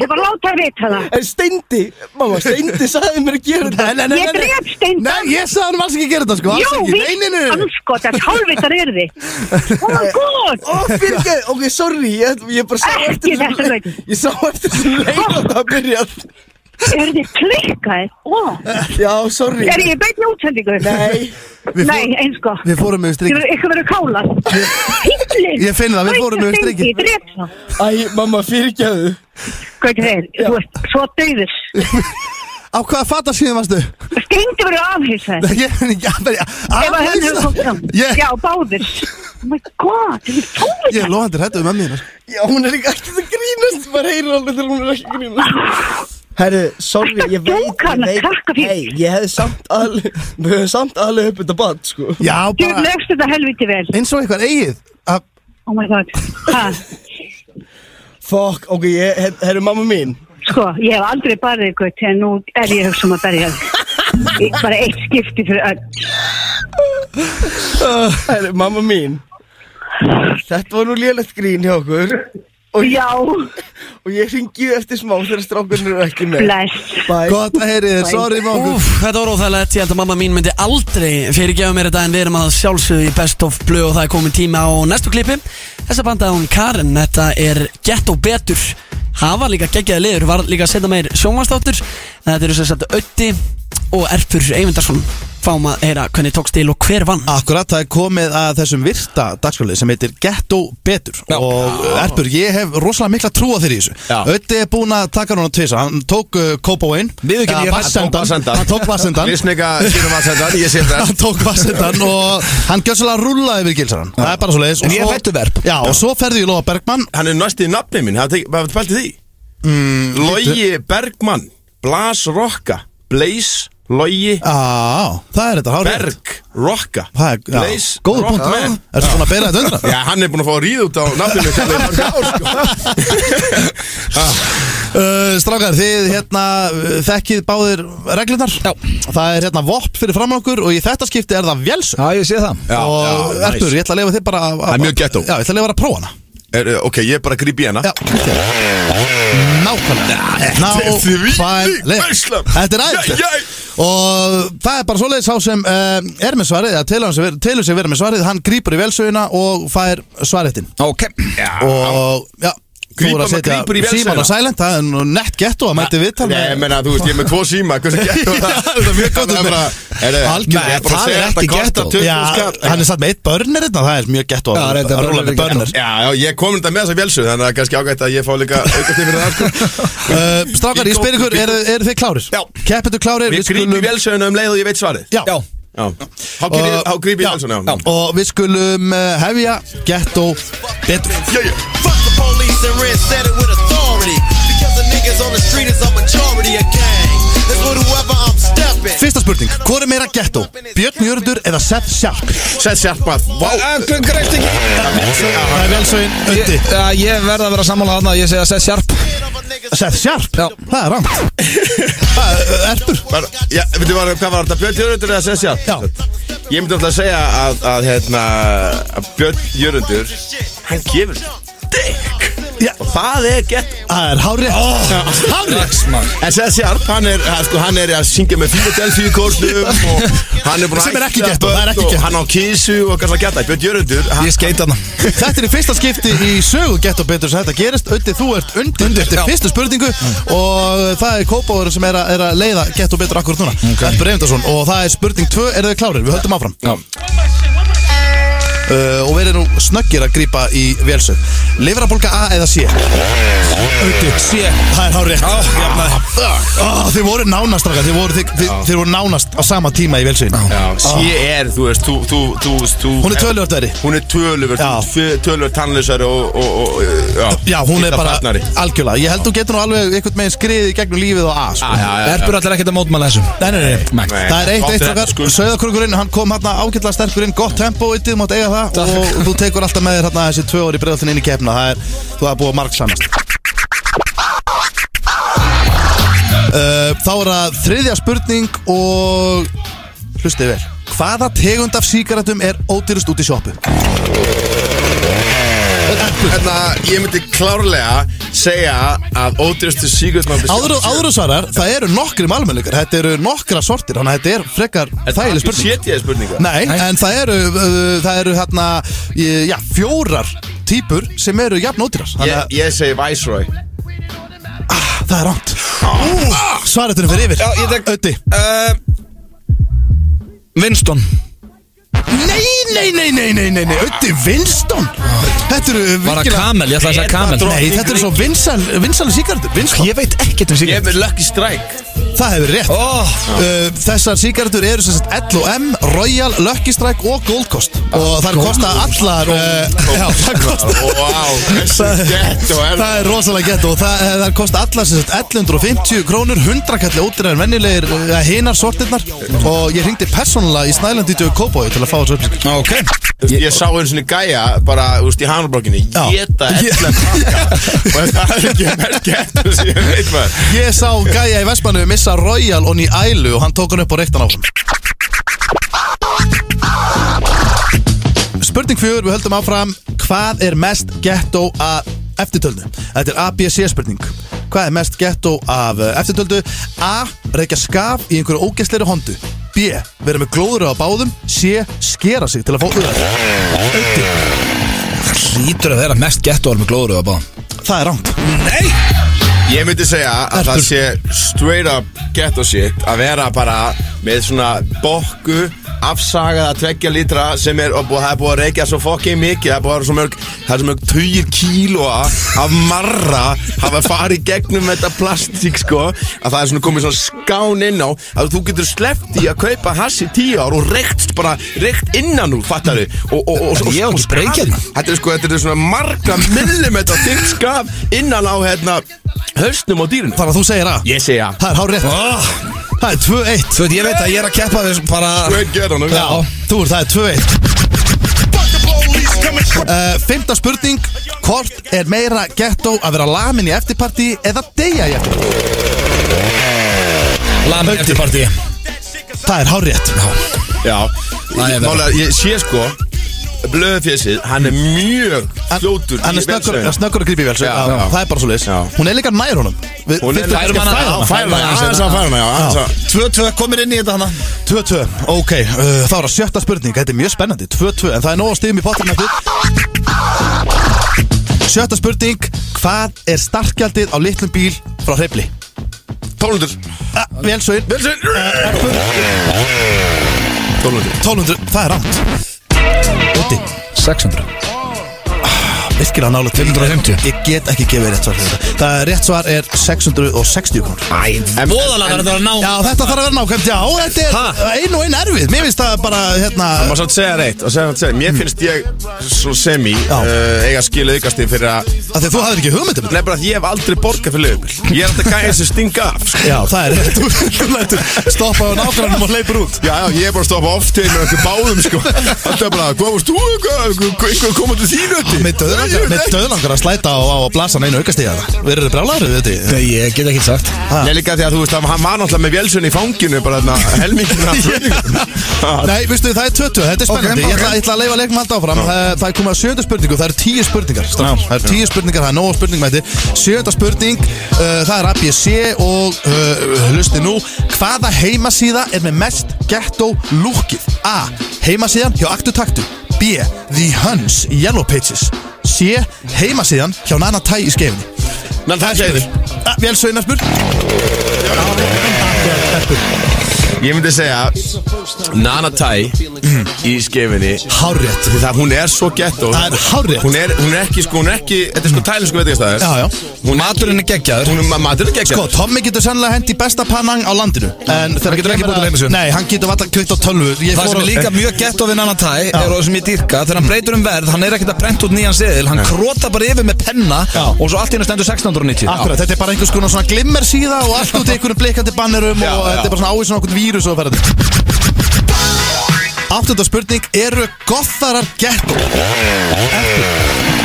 Ég var láta að vita það. En Steindi, mamma, Steindi sagði mér að gera þetta. Nei, nei, nei, Ég dref Steindi. Nei, ég sagði hann alls ekki að gera þetta sko Jú, ekki. Nei. Anskotar, hálfvitar er þið. Oh my god. Ó, fyrirgeðu, ok, sorry, ég, ég bara sá Ekki eftir þetta, Gauti. Ég sá eftir þessu leið að það byrjað. Er þið klikkaðið? Ó, Já, sorry. er ég beitni útsendingu? Nei. Nei, fór- eins sko. Við fórum með Þið strikk verður kálað. Hýtli. Ég finn það, við fórum dref það. Æ, mamma, fyrirgeðu. Hvað er þeir? Þú ert svo döður. Á hvaða fatta síðan varstu? Steindi verður afhýsað. Ég er ekki að verja Ef að henni hefur komið Já, báðir. Oh my god, þið er tóið ég er loðandi hættu um mömmu hérna sko. Já, hún er ekki að grínast, maður heyrir alveg þegar hún er ekki að grínast. Herru, sorry, að ég veit, ég veit, hei, ég hefði samt alveg, við hefði samt alveg upp þetta bad, sko. Já, Þú bara lögst þetta helviti vel. eins og eitthvað eigið að Oh my god. Ha, Fuck, ok, ég, her- herru, mamma mín. sko, ég hef aldrei barðið ykkur en nú er ég að hugsa um að berja. Í- Bara eitt skipti fyrir öll. Uh, herru, mamma mín. Þetta var nú lélegt grín hjá okkur. Og, Já. Og ég ringi eftir smá þegar strákurinn eru ekki með. Gott að heyri þér, sorry Úf, þetta var óþægilegt, ég held að mamma mín myndi aldrei fyrirgefa mér þetta en við erum að sjálfsögðu í Best of Blue og það er komin tíma á næstu klippi Þessa bandaði hún Karen, þetta er Ghetto Betur. Hafa líka geggjaði liður, var líka að setja meir sjónvastáttur Þetta eru sem sagt Ötti og Erfur Eyvindarsson Fáum að heyra hvernig tókst til og hver vann. Akkurat, það er komið að þessum virta dagskólið sem heitir Ghetto Betur. Og Erpur, ég hef rosalega mikla trú á þér í þessu. Ötti er búinn að taka núna tvisa hann tók uh, Kópáinn hann tók Vassendan það. Hann tók Vassendan og hann gjör svolítið að rulla yfir gilsaran það er bara svo leiðis En ég er fættu verb Já, og svo ferði ég lofa Bergmann. Hann er næst í nafni minn, hvað er pæltið því? mm, Logi Bergmann Blas Rokka Blaze Logi. Já, það er þetta hárið Berg Rokka. Það er, já, Blaze góður punkt með Ertu svona að beira þetta undra? Já, hann er búinn að fá að ríða út á nafninu til í mörg ár, sko. Uh, strákar, þið hérna uh, þekkið báðir reglurnar? Já. Það er hérna vopp fyrir fram á okkur og í þetta skipti er það vélsum Já, ég sé það. Já, Og já, Erpur, nice. ég ætla að lefa þið bara að- Það er mjög ghetto. Já, ég ætla að lefa þið að prófa hana Er, Ok, ég er bara að hana. Já, Nákvæmlega. Nákvæmlega. Þetta er aðeins Og það er bara svoleiðis sá sem uh, er með svarið eða telur, sig, vera með svarið. Hann grípur í velsöguna og fær svarettin Ok. Og já Grípa- að setja grípur í síman vélsöguna. á silent Það er nú nett getto að mæti viðtal Nei, ég meina, þú veist, ég er með tvo síma Hversu ghetto er það? Það er mjög gott bara er það- er bara að segja þetta kostar 20 Já, skall. hann er satt með eitt börnir þetta, það er mjög gett Já, að að rúla með börnir Já, já, ég kom þetta með þessa vélsu Þannig að það er kannski ágætt að ég fá líka aukast yfir það sko. Uh, Strákar, ég spyr ykkur, eru þið klárir? Já. Keppendur klárir, Við grípum í vélsöguna um and red said it with authority. Because the niggas on the street is a majority of gang. That's with whoever I'm stepping. Fyrsta spurning, hvor er meira ghetto? Björn Jörgur eða Seth Sharp? Seth Sharp að Vá Greist ekki Það er velsögin Já, ég verð að vera sammála þarna Ég segja Seth Sharp Seth Sharp? Já Það er rangt Erpur Bara, já, veitu hvað hvað var þetta, Björn Jörgundur eða Sessi Já Ég myndi alltaf að segja að, að, hérna, að Björn Jörgundur Hann gefur dykk Já. Og það er gett Það er hárið Hárið En Sessi Arp, hann er, hann, sko, hann er að syngja með Philadelphia kórnum Og hann er búin að Sem er ekki ættleiða ghetto, það er ekki börn. Og hann á kísu og kannski að geta Björn Jörgundur hann, Ég skeit hana Þetta er í fyrsta skipti í sögu Ghetto betur sem þetta gerist. Ötti, þú ert undir, undir eftir fyrstu spurningu Og það er Kópáður sem er að, er að leiða Ghetto betur akkurat núna. Okay. Og það er spurning 2, eru þið klárir? Við höldum áfram. Já. Uh, og verið nú snöggir að grípa í vélsög Livrabólka A eða C? Ötti, C. Það er hár rétt oh, Þið voru nánast þið voru, þið, þið, þið voru nánast á sama tíma í vélsögin Já, sé er, þú veist, þú, þú, þú, þú Hún er töluvert verri Hún er töluvert, Já. töluvert tannlausari og, og, og, já, Já, hún er bara farnari. algjörlega. Ég held þú getur nú alveg einhvern meginn skriðið gegnum lífið og A sko. Erpur allir ekkert að mótmæla þessu? Nei, nei, nei, Nei. Það er eitt, eitt okkar sko. Hann kom hérna ágætlega sterkur inn. Gott tempo, yttið, mátt eiga það Og þú tekur alltaf með þér hérna þessi tvö orði bregðaltin inn í kefna Það er, þú hafa búið að marg sannast. Uh, Þá er það þriðja spurning Og Hlustið vel. Hvaða tegund af sígarettum er ódýrust út í sjoppu? Hérna, ég myndi klárlega segja að ódýrastu síkvæðsmann Áður og- svarar, það eru nokkri malmölingar Þetta eru nokkra sortir, þannig að þetta er frekar þægileg spurning. Sétið spurninga Nei, en það eru, uh, það eru hérna, já, fjórar típur sem eru jafn Þannig Ég, að ég segi Viceroy. Það er ránt Svaretunum fyrir yfir. Já, ég tek- Öddi. Uh, Winston. Nei, nei, nei, nei, nei, nei, nei Öddi Winston Þetta eru Var það virkilega- Kamel? Ég ætla að segja Kamel. Nei, þetta eru svo vinsal, vinsali síkardur Winston Ég veit ekkert um Ég er síkert með Lucky Strike Það hefur rétt. Oh. uh, Þessar síkardur eru sem sagt L&M, Royal, Lucky Strike og Gold Coast. Og það kosta allar uh, Já, það kosta Vá, þessi ghetto er Það er rosalega gett og það, það kosti allar sem sagt 1150 krónur 100 kalli en venjulegir uh, hinar sortirnar. Og ég hringdi persónulega í Snælandi til Kópói til að fá þessu upplýsingar Ok. Ég sá einu svona gæja bara, úst, í Hanarblokkinni. Geta ellan pakka Og það er ekki ghetto sem ég Ég sá gæja í Vestmannu missa Royal og ný ælu og hann tók hann upp og reyktan áfram Spurning fjögur, við höldum áfram Hvað er mest ghetto að eftirtöldu Þetta er ABC spurning Hvað er mest ghetto af uh, eftirtöldu? A. Reykja skaf í einhverju ógæstleiri hondu B. Vera með glóður á báðum C. Skera sig til að fá öður Hlýtur að vera mest gettóar með glóður á báðum Það er rámt Nei Ég myndi segja að það sé straight up ghetto shit að vera bara með svona bokku afsagaða tveggja lítra sem er og það er búið að reykja svo fokking mikið það er búið að vera svo mörg það er svo mörg tugir kílóa af marra hafa farið gegnum þetta plastík sko. Að það er svona komið svona skán inn á að þú getur sleppt í að kaupa hass í tíu ár og reykt bara reykt innan úr fattar þau og, og, og, og, Ég hef ekki breykjað Þetta er sko, þetta er svona marga millimetra þykkt skaf innan á hérna höstnum á dýrinu. Þannig að þú segir að Ég segja Það er hár rétt oh. Það er 2-1 Þú veit, ég veit að ég er að keppa þess bara Straight ghetto Já, þú er það er 2-1 uh, Fymta spurning. Hvort er meira ghetto að vera lamin í eftirparti eða deyja í eftirparti? Lamin eftirparti Það er hár rétt Já, er verra. málega, ég sé sko Blöðfjesið, hann er mjög fljótur Hann er snöggur hann að grípa í vel Já, já. Það er bara svo leis Já. Hún er líka nær honum. Hún er aðeins að 2-2 komir inn í þetta hana. 2-2, ok, uh, þá er það sjötta spurning. Þetta er mjög spennandi, 2-2 En það er nóg stíðum í pottum eftir. Sjötta spurning. Hvað er starkjaldið á litlum bíl frá hreifli? 1200 Velsvöin Velsvöin 1200 1200, það er rámt Úti 600 Virkilega nála 550. Ég get ekki gefið rétt svar þetta. Það er rétt svar er 660 krónur. Æ, voðalega verður þetta að ná Já, þetta þarf að vera nákvæmt, já, þetta er ein og ein erfið. Mér finnst það bara, hérna Það má samt segja reitt og segja, segja, Mér finnst ég svo semi uh, eiga skilu aukasti fyrir að að þú hafðir ekki hugmyndum Nei, bara að ég hef aldrei borgað fyrir lögubil Ég er alltaf gæðið sem stinga af sko. Já, það er rétt. Þú- lætur stoppa á nágrannum og hleypur út. Já, já, ég er bara að stoppa oft til með okkur báðum sko. Er bara, hvað varst þú eitthvað? Eitthvað komað til þínu ötti Með döðlangar, með döðlangar að slæta á, á að blasa hann einu aukastíða Við erum brjálæður við þetta? Nei, ég get ekki sagt. Nei, líka því að þú veist að hann var náttúrulega með vélsunni í fanginu bara þarna helmingina. Nei, veistu, það er 20, þetta er spennandi. Ég ætla, ég ætla að leifa leikum halda áfram. Það, það er komið að sjönda spurningu, það eru tíu spurningar strákar. Það eru tíu spurningar, það er nóg spurningum þetta Sjönda spurning, uh, það er ABC og uh, hlusti nú. Hvaða heimasíða er með mest ghetto lúkið? A. Heimasíðan hjá Aktu Taktu. B. The Huns Yellow Pages C. Heimasíðan hjá Nana Tæ í skefinni Nann það segir Vel sveinarspur Ég myndi segja Nana Tai í skefinni Hárrétt Því það hún er svo ghetto. Það er hárrétt. Hún er, hún er ekki sko, hún er ekki Þetta er sko tælinsku veitingastæður. Já, já. Hún Maturinn er geggjaður. Hún er maturinn er Sko, geggjaður Tommy getur sannlega hendi besta pannang á landinu En þegar getur ekki búið til heimasíðu. Nei, hann getur valla kvitt á tölvu. Ég Það fór sem er á- líka mjög gett á við Nana Tæ er og sem ég dýrka. Þegar hann breytur um verð, hann er ekkert að brenta út nýjan seðil. Hann krota bara yfir með penna Já. Og svo allt í hennu stendur 1690 Akkurat, þetta er bara einhvers konar svona glimmer síða og allt út í einhverjum blikkandi bannerum og þetta er bara svona ávísun okkur vírus og ferðandi Áttunda spurning, eru gotharar ghetto?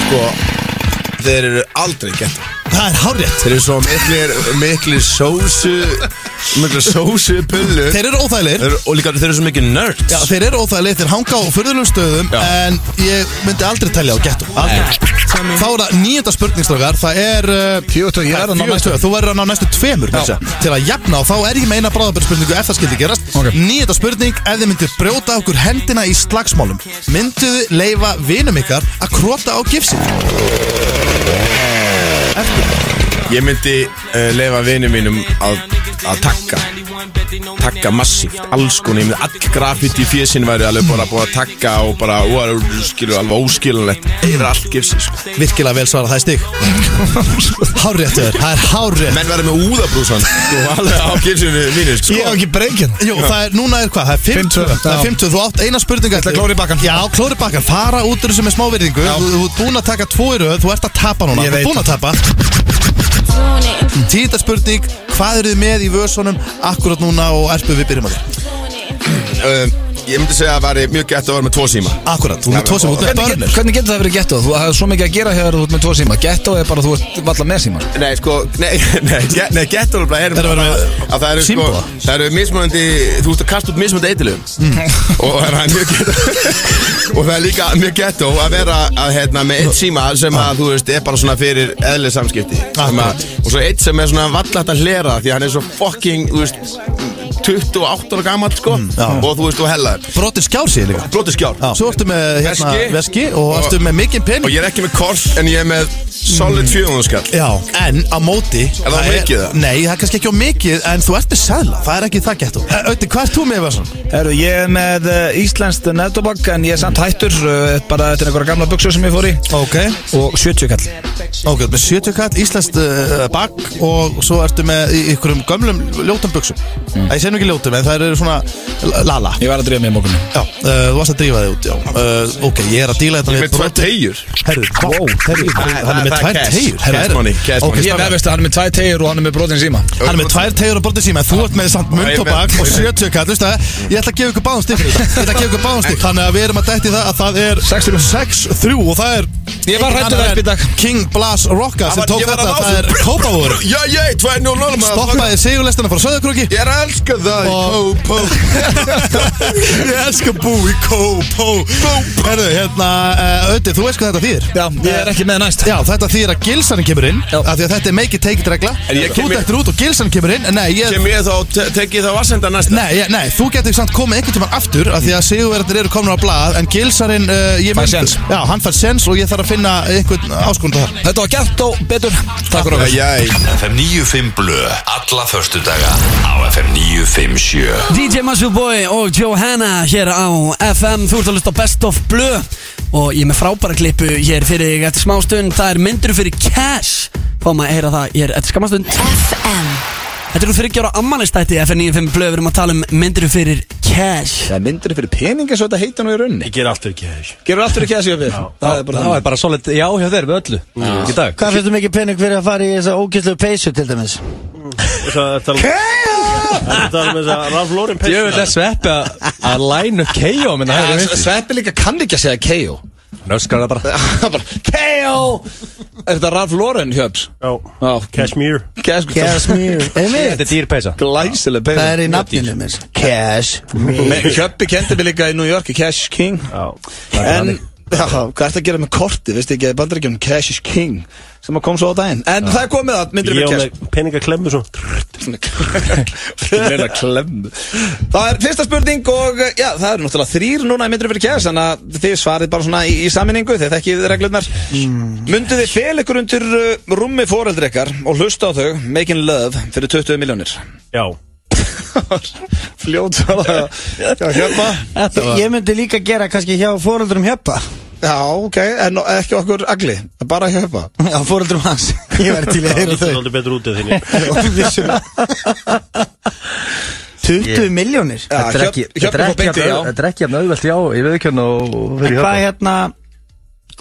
Sko Þeir eru aldrei ghetto Það er hárétt Þeir eru svo miklir, miklir sósu Miklir sósu pullu Þeir eru óþægilegir. Þeir, Og líka þeir eru svo mikið nerds. Já, þeir eru óþægilegir, þeir hanga á fyrðulegum stöðum Já. En ég myndi aldrei telja á ghetto Aldrei. Þá er það nýjönda spurningstrákar Það er uh, Fjögur ég er að ná næstu. Þú verður að ná næstu tveimur að segja. Til að jafna og þá er ég með eina bráðabörspurningu Ef það skildi gerast. Ok. Nýjönda spurning Ef þið myndir brjóta okkur hendina í slagsmálum Myndu þið leifa vinum ykkar Að krota á gifsið Ég myndi uh, leifa vinum mínum að, að takka Takka massíft, alls konar Ég myndi all graffiti í fjesin væri alveg bara búið að takka Og bara, ó, skilur, alveg óskilunlegt Yfir allt gifsi, sko. Virkilega vel svara, það er stig. Hárrétt þér, það er hárrétt. Menn verður með úðabrúsan Sko, alveg á gifsinu mínu, sko. Ég hef ekki breykinn Jú, það er, núna er hvað, það er 50 52, Það er já. 50, þú átt eina spurningu Ætla að klóra í bakkann. Já, klóri bakkan, fara út úr þessu með smávirðingu Þú þú ert búin að taka tvo í röð, þú ert að tapa núna Títa spurning, hvað eru þið með í vösunum? Akkurat núna og erpu við byrjum að þér Ég myndi segja að það væri mjög gett að vera með tvo síma. Akkurat, þú ert með tvo síma, þú ert með Hvernig, hvernig getur það verið getto? Þú hafði svo mikið að gera hér þú ert með tvo síma? Getto er bara þú ert valla með síma. Nei, sko, nei, nei, ge- nei gett er bara er að að það eru sko, símbóla. það eru mismunandi, þú ert að kasta út mismunandi eitilum og það er mjög gett og það er líka mjög gett að vera að, hérna, með eitt síma sem að, þú veist, er bara svona fyrir eðlið samskipti. Sem að, og svo eitt sem er svona vallætt að hlera því að hann er svo fucking, þú veist 28 ára gammal, sko. Og þú veist, og hellaður Brotið skjár sér líka. Brotið skjár. Svo ertu með hérna, Veski. veski og ertu með mikinn pening? Og ég er ekki með kors en ég er með solid 400 skall. Já, en á móti Er það mikið, það? Nei, það er kannski ekki á mikið En þú ert með sæðla, það er ekki það getur Ötti, hvað ert þú með Varsson? Herru, ég er með uh, íslenskt nettobak En ég er samt hættur uh, Bara þetta er einhverja gamla buksur sem ég fór í. Ok. Og 70 kall Ok, með 70 katt, íslenskt uh, bak Og svo ertu með í ykkurum gömlum ljótum buksum mm. Það ég segir nú ekki ljótum, en það eru svona lala. Ég var að drífa mig í morgunni Já, uh, þú varst að drífa þig út, já. Uh, Ok, ég er að díla þetta Ég er með tvær teygjur. Herru, wow, herru, hann er með það tvær cash. teygjur. Cash. Money, cash money. Ég veist að hann er með tvær tegjur og hann er með brotin síma. Hann er með tvær tegur á bortið síma. Þú ert með samt mundtobak og 70 kall Vistu það, ég ætla að gefa ykkur báðum stík fyrir þetta. Ég ætla að gefa ykkur báðum stík Þannig að við erum að dætti það að það er 6-3 og það er Ég var annar upp í dag. King Blas Rocka sem tók þetta. að Það er kópavóður Já, ég, 2-0 maður. Stoppaði sigurlestina frá Söðakrúki Ég er að elska það Og- Ég elska bú í kópó Herðu, hérna, uh, Ötti, þú veist hvað þetta þýðir? Já, ég er ekki með næst. Já, þetta þýðir að gilsanin kemur inn af Því að þetta er make it take it regla. En ég Þú kem- dættir út og gilsanin kemur inn en Nei, ég Kem ég þá, te- tek ég þá vassenda næsta? Nei, ég, nei, þú getur samt komið einhvern tímann aftur af því að sigurverðarnir eru komin á blað en Gilsarinn, uh, ég Fær séns. Já, hann fær sens og ég þarf að finna einhvern áskonda þar. Þetta var gert og betur. Takk fyrir okkur. Jæj FM 95 Blö Alla förstudaga á FM 957 DJ Mashuboy og Johanna hér á FM Þú ert að hlusta á Best of Blö Og ég er með frábæra klippu hér fyrir þig eftir smá stund. Það er myndur fyrir Cash. Fáum að heyra það hér eftir skamma stund. FM Þetta eru fyrir gjára ammalistætti FM 95 Blö Við erum að tala um myndur fyrir Cash. Það er myndir fyrir pening eins og þetta heitir nú í rauninni. Ég ger allt fyrir cash. Gerur allt fyrir kæsi við Það er bara Það er bara solid já hjá þér með öllu. Í dag. Hvað finnst þú mikið pening fyrir að fara í þessa ógæslu peysu til dæmis? Það tala Það er um þess að Lauren peysu. Ég vil að sveppi að- line upp KO Sveppi líka kann ekki að segja KO Nöskar það bara. Bara KO Er þetta Ralph Lauren hjöps? Já, Cashmere Cashmere Þetta er dýrpeisa Glæsileg peisa Það er í nafninu mér Cashmere Hjöppi kendi mig líka í New York Cash King. Já En, já, hvað ertu að gera með korti? Veistu ekki að bandaríkjum Cash is King sem að kom svo á daginn. En það er komið að myndir Ég við á Cash. með peningaklemmu svo. Meina klemmu Það er fyrsta spurning og já, það eru náttúrulega þrýr núna í myndir fyrir kæs Þannig að þið svarið bara svona í, í saminningu Þið þekkið reglurnar. Mm. Mundið þið fel ykkur undir uh, rúmi foreldri ykkar Og hlusta á þau Making love fyrir 20 miljónir Já. Fljót svona Já, hérna Ég myndi líka gera kannski hjá fóreldrum hjöppa Já, ok, en ekki okkur agli Bara hjöpa Já, fóreldrum hans. Ég verði til að heyra Það er þau. aldrei betur út af þinni 20 miljónir Þetta er ekki er ekki er ekki jafn auðvelt já. Ég veið ekki hann og En fyrir hvað hérna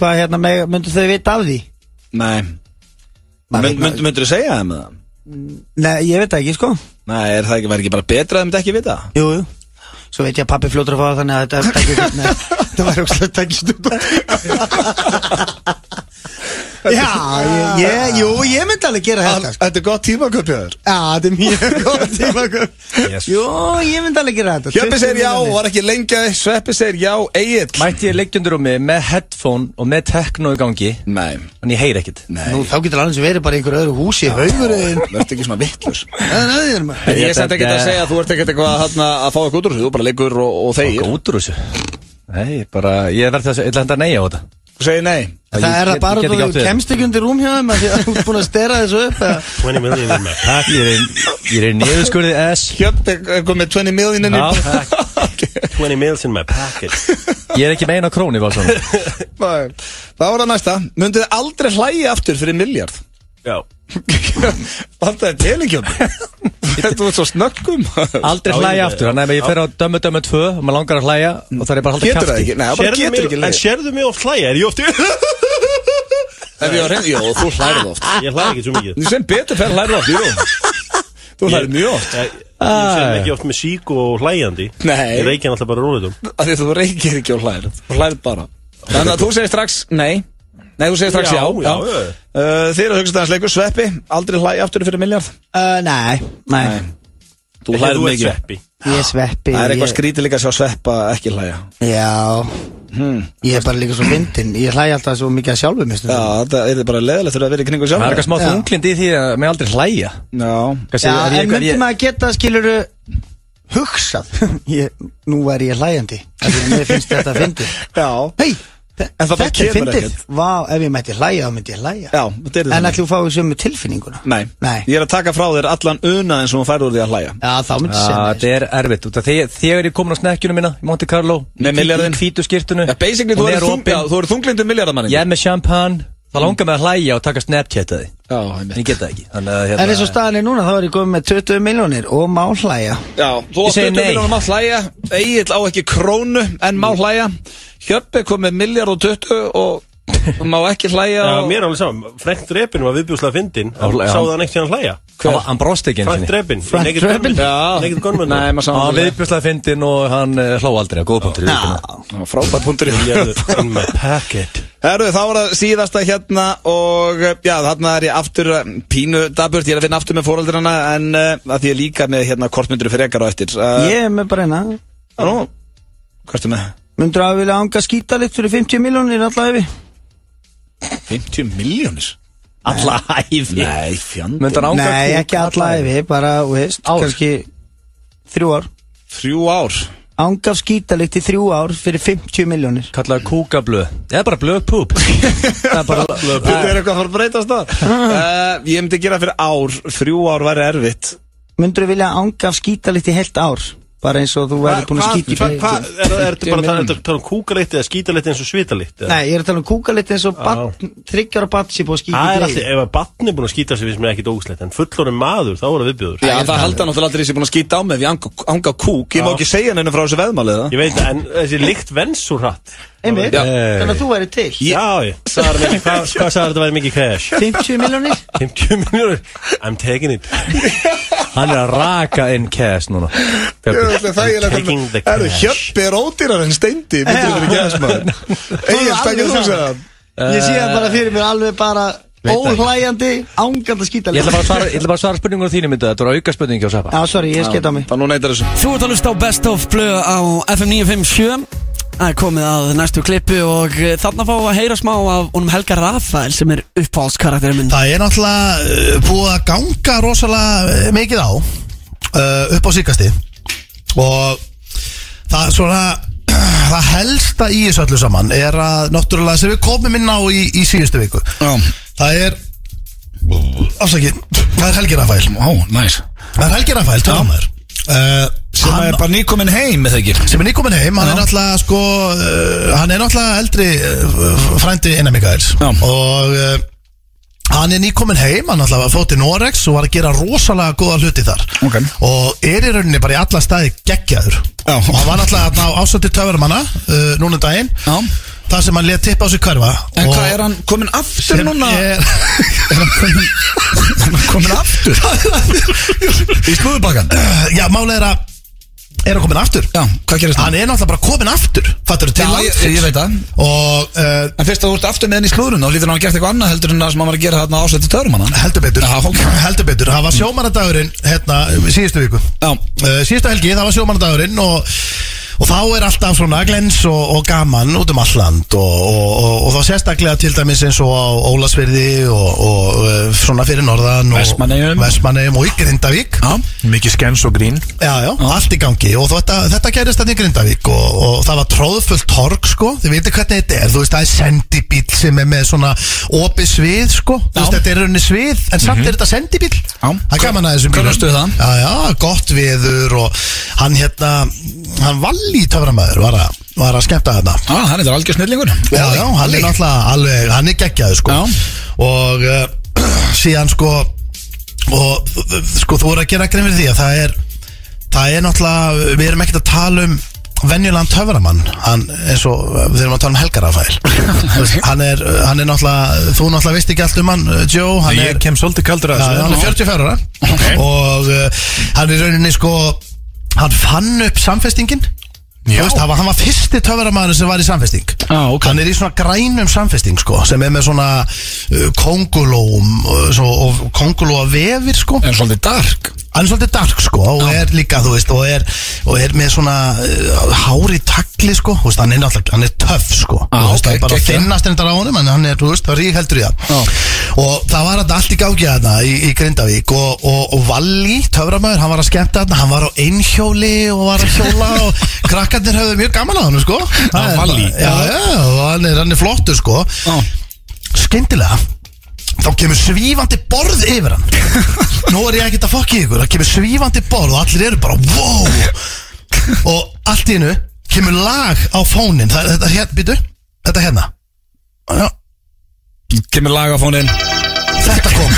Hvað hérna með, myndu þau vita af því? Nei. Mynd- mynd- Myndirðu segja þeim það? Nei, ég veit það ekki sko. Nei, er það ekki, væri ekki bara betra að þeim þetta ekki vita? Jú, jú Svo veit ég að pappi fljótur að fá það þannig að þetta ekki var takja stund Já, ég, ég, jú, ég myndi alveg gera þetta sko. Þetta er gott tímaköp þér. Já, þetta er mjög gott tímaköp. Jú, ég myndi alveg gera þetta. Hjöppi 20 segir já, milljónir. var ekki lengja Sveppi segir já, Egil Mætti ég leikjundur um mig með headphone og með techno í gangi? Nei. En ég heyr ekkert. Nú, þá getur alveg verið bara í einhverju öðru húsi Haugur Verður ekki svona vittlus Ég er samt ekki að segja að þú ert ekkert eitthvað þarna að fá eitthvað út úr þessu. Þú bara leikur og, og þegir. Út úr þessu? Nei, bara Ég verði þess að Ég ætla að henda nei á þetta Þú segir nei. Það er það bara Ég get að þú kemst ekki undir rúm hjá þeim af Því að þú ert búin að stera þessu upp eða? 20 million in my pack. Ég er ég er niðurskurði S. Hjöppi er komið 20 million inn í Já, 20 mils in my pocket. Ég er ekki meina króni var svona Nei. Það var það næsta. Þið aldrei hlæja aftur fyrir miljard Já Þetta er telingjönd Þetta var svo snöggum Aldrei hlæja aftur. Þannig að ég fer á dömmu dömmu 2 og maður langar að hlæja og það er bara að halda Getur það ekki? Nei, það getur mig- ekki En sérðu mig oft hlæja? Er ég oft Ef ég var reynd, jú, þú hlærið oft. Ég hlæja ekki svo mikið. Þú sem betur fer hlærið oft, jú. Þú hlæðir mjög oft. Ég, ég sem ekki oft með sík og hlæjandi. Nei. Ég reykja alltaf bara rólitum Af því að þú reykir ekki og hlæðir Þú hlæðir bara. Þannig að þú segir strax nei Nei, þú segir strax já, Já, já, já. Uh, Þið eru að hugsa það leikur Sveppi, aldrei hlæði aftur fyrir miljard Uh, nei, nei. Þú hlæðir Þú ert mikið. sveppi. Ég er sveppi Það er eitthvað ég- skrítið líka að sjá Sveppa ekki hlæja. Já. Hmm. Ég er bara líka svo fyndin Ég hlæði alltaf svo mikið að sjálfu mér Já, þetta er bara leðilegt þegar að vera í kringu sjálf Það er eitthvað smá Já. þunglind í því að mig aldrei hlæja. Já. Já, en myndi maður geta, skiluru Hugsað ég, Nú er ég hlæjandi. Af því að Mér finnst þetta að fyndi Já. Hei, þetta er kemur fyndið. ekkert. Vá, ef ég mætti hlæja, þá myndi ég hlæja. Já, þetta er En ætlum þú fáið sömu tilfinninguna? Nei. Nei. Ég er að taka frá þér allan unaðin sem hún færður úr því að hlæja. Já, þá myndi ég Já, segja þetta er erfitt út af því Þegar ég komin á snekkjunum mína í Monte Carlo. Í hvítu skirtunu Já, basically þú eru er þú þunglindu miljardamanni Ég er með champagne Það langar mig að hlæja og taka Snapchat að því. Já, En ég get það ekki. Þannig að En eins og staðan er núna, þá er ég komið með 20 miljónir og má hlæja Já, þú Ég átt segi 20 nei. miljónum að hlæja Egil á ekki krónu en má hlæja Hjöppi kom með miljard og 20 og má ekki hlæja Já, og... mér er alveg saman Frank Drebin var viðbjúslega fyndin já. Sáðu hann ekkert hann hlæja? Hann, hann brosti ekki Frank Drebin. Frank Drebin? Naked Gunman Nei, maður. sá Hann hann var viðbjörslega fyndin og hann uh, hló aldrei á góðpunktur í vikuna Frábært punktur í In my pocket Herru, þá var það síðasta hérna og uh, já, þarna er ég aftur uh, pínu daburt, ég er að finna aftur með fóröldrana en uh, að því ég er líka með hérna kortmyndur fyrir ekkar á eftir uh, Ég er með bara eina. Nú, hvað ertu með? Myndur að vilja anga skítalikt fyrir 50 miljónir alla yfir 50 miljónir? Alla æfi Nei, fjandi Myndi hann ánga Nei, kúk ekki alla yfir, bara, veist, Ár. kannski þrjú ár. Þrjú ár? Anga skítalikt í þrjú ár fyrir 50 miljónir Kallaði kúkablöð. Það er bara blöð púp. Það er bara Þetta er eitthvað að fara að breytast það uh, Ég myndi gera fyrir ár, þrjú ár væri erfitt. Myndur þú vilja anga skítalikt í heilt ár Bara eins og þú verður búin að skýta í Hvað hva, er, er þetta bara að tala um kúkalitt eða skítalitt eins og svitalitt? Nei, ég er að tala um kúkalikt eins og batn, þryggjar og batn sé búið að skýta Það í er greið alltaf, ef að batn er búin að skýta sig finnst mér ekkit ógslegt En fullorinn maður, þá er það viðbjöður Já, það halda náttúrulega allir þessi búin að skýta á mig Við anga, anga kúk, ég má ekki segja henni frá þessu veðmálið það Ég veit, en þessi lykt vensur hratt Einmitt, Já. þannig að þú væri til. Já, mikið, hvað, sagði þetta væri mikið cash? 50 miljónir 50 miljónur I'm taking it. Hann er að raka inn cash núna. Taking the cash. Hjöppi er ódýrar en steindi Myndir þetta ekki aðeins maður? Egil, takkir þú segja það. Ég sé það bara fyrir mér alveg bara óhlæjandi, ángandi að skýta Ég ætla bara að svara, ég ætla bara að svara spurningunum þínu myndu Þetta voru auka spurningi á Sveppa. Já, sorry, ég skeitt á mig. Þú ert að hlusta á Best of Blöð á FM 957 Það er komið að næstu klippu og eh, þarna fá að heyra smá af honum Helga Rafael sem er uppáhaldskarakterinn minn. Það er náttúrulega uh, búið að ganga rosalega uh, mikið á uh, upp á síkasti og það svona það helsta í þessu öllu saman er að náttúrulega sem við komum inn á í, í síðustu viku Já. það er afsakið, það er Helgi Rafael. Ó, næs það er Helgi Rafael, tölumæður uh, Sem er bara nýkomin heim, eða ekki? sem er nýkomin heim, hann er náttúrulega sko, uh, hann er náttúrulega eldri uh, frændi innan Mikaels Já. og uh, hann er nýkomin heim, hann náttúrulega fótt til Norex og var að gera rosalega góða hluti þar Ok. og er í rauninni bara í alla staði geggjaður Já. og hann var náttúrulega á ásöndi töfvermanna uh, núna um daginn Já. þar sem hann let tippa á sig hverfa En hvað, er hann komin aftur núna? er, Er hann komin, hann komin aftur? Í slúðubakkan? já, málega er að er hann komin aftur. Já, hvað gerist hann er náttúrulega bara komin aftur fattur til Já, ég, landsins. ég veit það. Og uh, En fyrst að þú ert aftur með henni í slúðrun þá lítur hann að gert eitthvað annað heldur en það sem hann var að gera þarna ásætti törum hann heldur betur. Já, ok. heldur betur, það var sjómanadagurinn hérna, síðustu viku. Já, uh, síðustu helgi, það var sjómanadagurinn og, og þá er alltaf svona glens og, og gaman út um alland og, og, og, og þá sérstaklega til dæmis eins og á Ólasverði og, og uh, svona fyrir norðan og Vestmannaeyjum. Vestmannaeyjum og í Grindavík. Já, Mikið skens og grín. Já, já, allt í gangi. Og þetta, þetta gerist þetta í Grindavík og, og það var tróðfullt torg sko, þið veitir hvernig þetta er. Þú veist, það er sendibíl sem er með svona opið svið sko, þú veist, þetta er rauninni svið en samt er þetta sendibíl Já. það gaman að þessum bílum? Já, já, gott viður og hann hérna, hann Valli töframæður var að, var að skemmta þarna. Já, hann er algjör snillingur. Já, já, hann er náttúrulega alveg, hann er geggjaður sko. Já. Og uh, síðan sko Og uh, sko þú voru að gera grein fyrir því að það er Það er náttúrulega, við erum ekkert að tala um venjulegan töframann. Hann, eins og við erum að tala um Helga Rafael. Hann er, hann er náttúrulega þú náttúrulega veist ekki allt um hann uh, Joe. Hann Ég er, kem svolítið kaldur að þessu. hann er 44 ára. Og uh, hann er í rauninni sko hann fann upp samfestingin Þú veist, hann var, var fyrsti töframæður sem var í samfesting. Ah, okay. Hann er í svona grænum samfesting sko, sem er með svona uh, kongulóm og, svo, og kongulóa vefir sko. En svolítið dark. Hann er svolítið dark sko og er líka, veist, og er, og er með svona uh, hári takli sko, veist, hann er er töff sko. Ah, Þú veist, ok, það er bara að finnast þetta á honum, en hann er, það er rík heldur í það Og það var þetta allt í gági þarna í, í Grindavík og, og, og Valli, töframæður, hann var að skemmta þarna, hann var á einhjóli og var að hjóla og krakkarnir höfðu mjög gaman á hann sko. Það er Valli? Já, já, hann er, hann er flottur sko. Skyndilega Þá kemur svífandi borð yfir hann. Nú er ég ekkert að fokki ykkur. Það kemur svífandi borð og allir eru bara Wow. Og allt í hennu kemur lag á fónin Það þetta býtu Þetta hérna. Já, Kemur lag á fónin Þetta kom.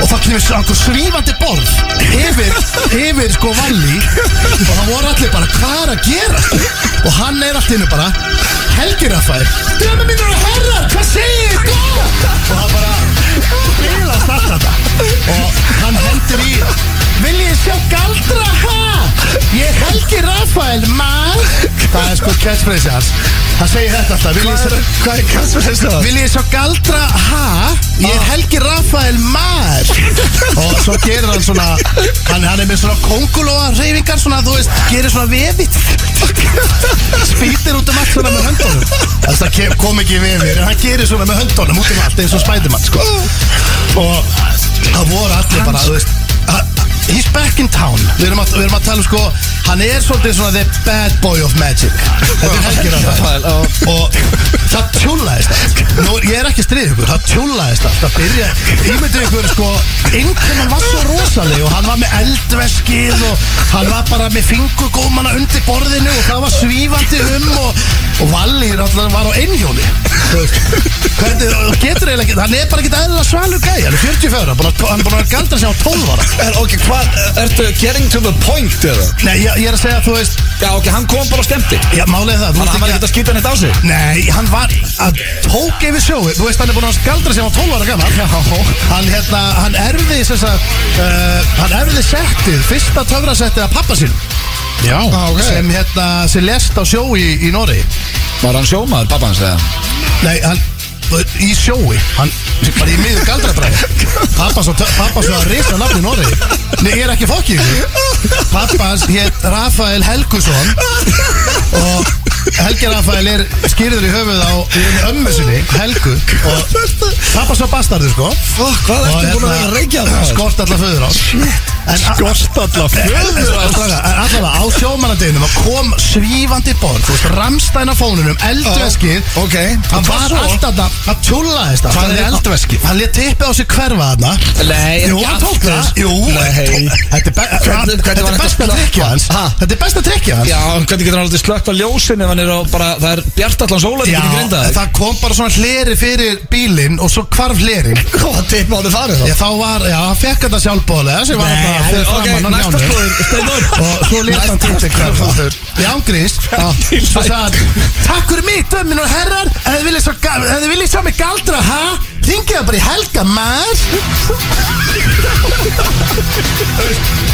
Og það kemur einhver svífandi borð Yfir, yfir sko valli. Og það voru allir bara Hvað er að gera? Og hann er allt í hennu bara Helgi Rafael. Dömi mínur og herrar, hvað segir þið? Gott Og hann bara Bilast allt þetta. Og hann hendur í Viljið sjá galdra, ha? Ég Helgi Rafael, mann Það er sko catchphrase hans Það segir þetta alltaf Viljið sjá Hvað er catchphrase það? Viljið sjá galdra, ha? Ég er Helgi Rafael, mann Og svo gerir hann svona Hann, hann er með svona kongulóa reyfingar Svona, þú veist, gerir svona vefið. Spýtir út um allt svona með höndunum. Þess að kem- kom ekki vefir En hann gerir svona með höndunum út um allt eins og Spiderman, sko. Og það voru allir bara, þú veist að- He's back in town. Við erum að, við erum að tala um sko Hann er svolítið svona the bad boy of magic. Þetta er Helgi Rafael Og það tjúlaðist allt. Nú, ég er ekki að stríða ykkur, það tjúlaðist allt. Það byrja, ímyndið ykkur sko Einhvern var svo rosaleg Og hann var með eldveskið Og hann var bara með fingurgómana undir borðinu Og það var svífandi um Og, og Valli náttúrulega var á einhjóli. Hvernig, getur eiginlega ekki Hann er bara ekki eðlilega svalur gæi Hann er 44, ára, búinn að- hann er búin að galdra sig á 12 ára. Er, ok, hvað, ertu getting to the point eða? Nei, ég, ég er að segja að þú veist Já, ok, hann kom bara og stemdi Já, er það Þannig að hann var ert ekkert að skýta neitt á sig? Nei, hann var að tók yfir sjói Þú veist, hann er búin að skaldra sig á 12 ára gammal Hann, hérna, hann erði sem sagt, uh, Hann erði settið Fyrsta töfrasettið af pappa sín Já, ok. Sem hérna, sem lest á sjó í, í Nóri Var hann sjómaður, pappa hans eða? Nei, hann í sjói. Hann bara í miður galdrabræði Pappa svo, pappa svo að risa nafni Nóri Nei, ég er ekki fokkið. Pappa hans hétt Rafael Helgusson Og Helgi Rafael er skýrður í höfuð á ömmu sinni, Helgu. Og pappa svo bastardur sko. Fuck, hvað ertu búin að vera að reykja það? Skort alla föður á Skort En allavega á sjómanadeginum að kom svífandi borð. Þú veist, ramstæn á fónunum, eldveskið. Ok, Hann og hvað var alltaf það, það tjúlaðist Hvað er eldveskið? Hann létt tippið á sig hverfa þarna. Nei, Jú, hann tók það. Jú, þetta er, besta trikkja hans. Ha? Þetta er besta trikkja hans. Já, hvernig getur hann aldrei slögt á ljósin ef hann er á bara, það er bjart allan sólætt Já, það kom bara svona hleri fyrir bílinn og svo hvarf hlerin Hvað tipp ok, næsta skoður, Steinor. Og svo lét hann til sig hverfa skoður. Já, ángríns Svo sagði hann Takk fyrir mig, dömmin og herrar. Ef þið viljið sjá mig galdra, ha? Ringið það bara í helga, maður?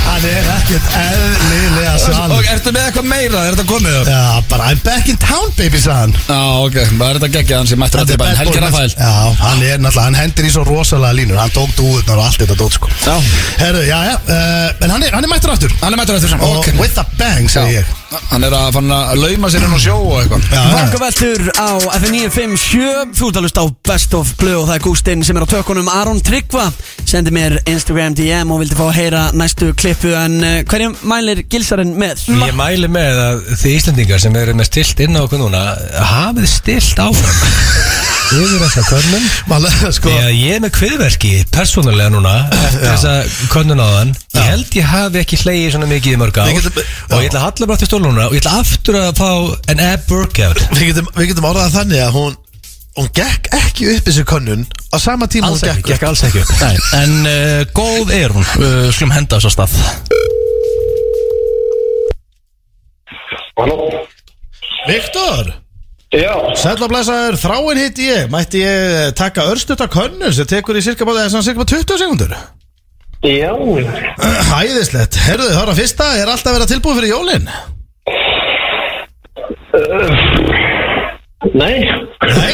Hann er ekkert eðlilega svalur Og ertu með eitthvað meira, er þetta komið upp? Já, bara I'm back in town, baby, hann. Já, ok, það er þetta geggjað hann sem mættur að bad Helgi match. Já, hann er náttúrulega, hann hendur í svo rosalega línur. Hann tók dúðunar og allt þetta dót sko. Já. Herru, já, já, uh, en hann er, hann er mættur aftur. Hann er mættur eftir Og Ok. with a bang, segi ég. Hann er að fann að lauma sér inn á sjó og eitthvað. Vangaveltur á F957 Þú hlusta á Best of Blue og það er Gústinn sem er á tökunum Aron Tryggva. Sendi mér Instagram DM og vildi fá að heyra næstu klippu en uh, hverjum mælir gilsarinn með? Ég mæli með að þið Íslandingar sem eru með stilt inn á okkur núna hafið stilt áfram. Yfir þessa könnun. Málega, sko. Ég er með kviðverki persónulega núna eftir þessa könnun á þann Ég held ég hafi ekki hlegið svona mikið í mörg ár. Getum- og ég ætla að halla bara til stóluna og ég ætla aftur að fá en ab workout. Við getum, við getum orðað þannig að hún Hún gekk ekki upp þessu könnun Á sama tíma Alls hún ekki, gekk gekk alls ekki. Upp Nei, En uh, góð er hún. Uh, Slum henda þess að stað. Halló? Viktor? Já. Sæll og blessaður, þráin hitt ég. Mætti ég taka örstutta könnun sem tekur í cirka, bara- svona cirka bara 20 sekundur Já. Hæðislegt, er að fyrsta. Er alltaf að vera tilbúið fyrir jólin? Nei. Nei,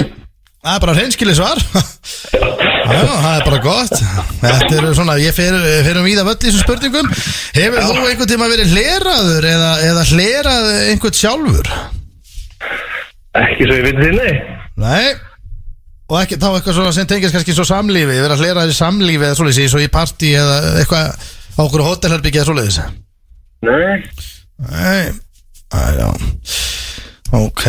það er bara hreinskili svar. Já, það er bara gott. Þetta eru svona, ég fer, fer um víða völl í þessum spurningum. Hefur þú einhvern tíma verið hleraður eða, eða hlerað einhvern sjálfur? Ekki svo ég veit því, nei. Og ekki þá eitthvað svona sem tengist kannski svo samlífi Verið að hlera þér í samlífi eða svoleiðis Svo í partí eða eitthvað á okkur hótelherbyggi eða svoleiðis? Nei. Nei. Æ, já. Ok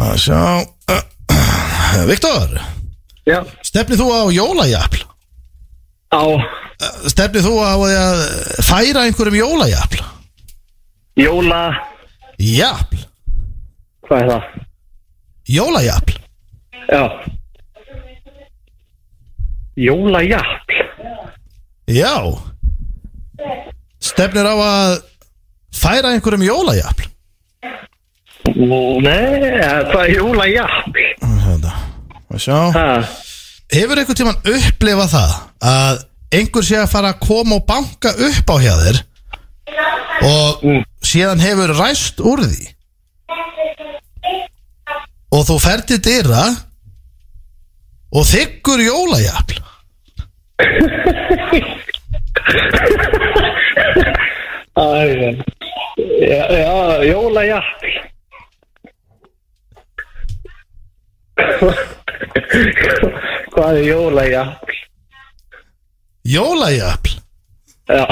að sjá uh, Viktor Já Stefnið þú á jólajafl? Á Stefnið þú á að færa einhverjum jólajafl? Jóla Jafl Hvað er það? Jólajafl Já Jólajafl Já Stefnir á að færa einhverjum jólajafl? Nei, hvað er jólajafl? að sjá? Hefur einhvern tímann upplifað það að einhver sé að fara að koma og banka upp á hjá þér og síðan hefur ræst úr því? Og þú ferð til dyra og þykkur jólajafl Æ, já, já, jólajafl Hvað er jólajafl? Jólajafl? Já.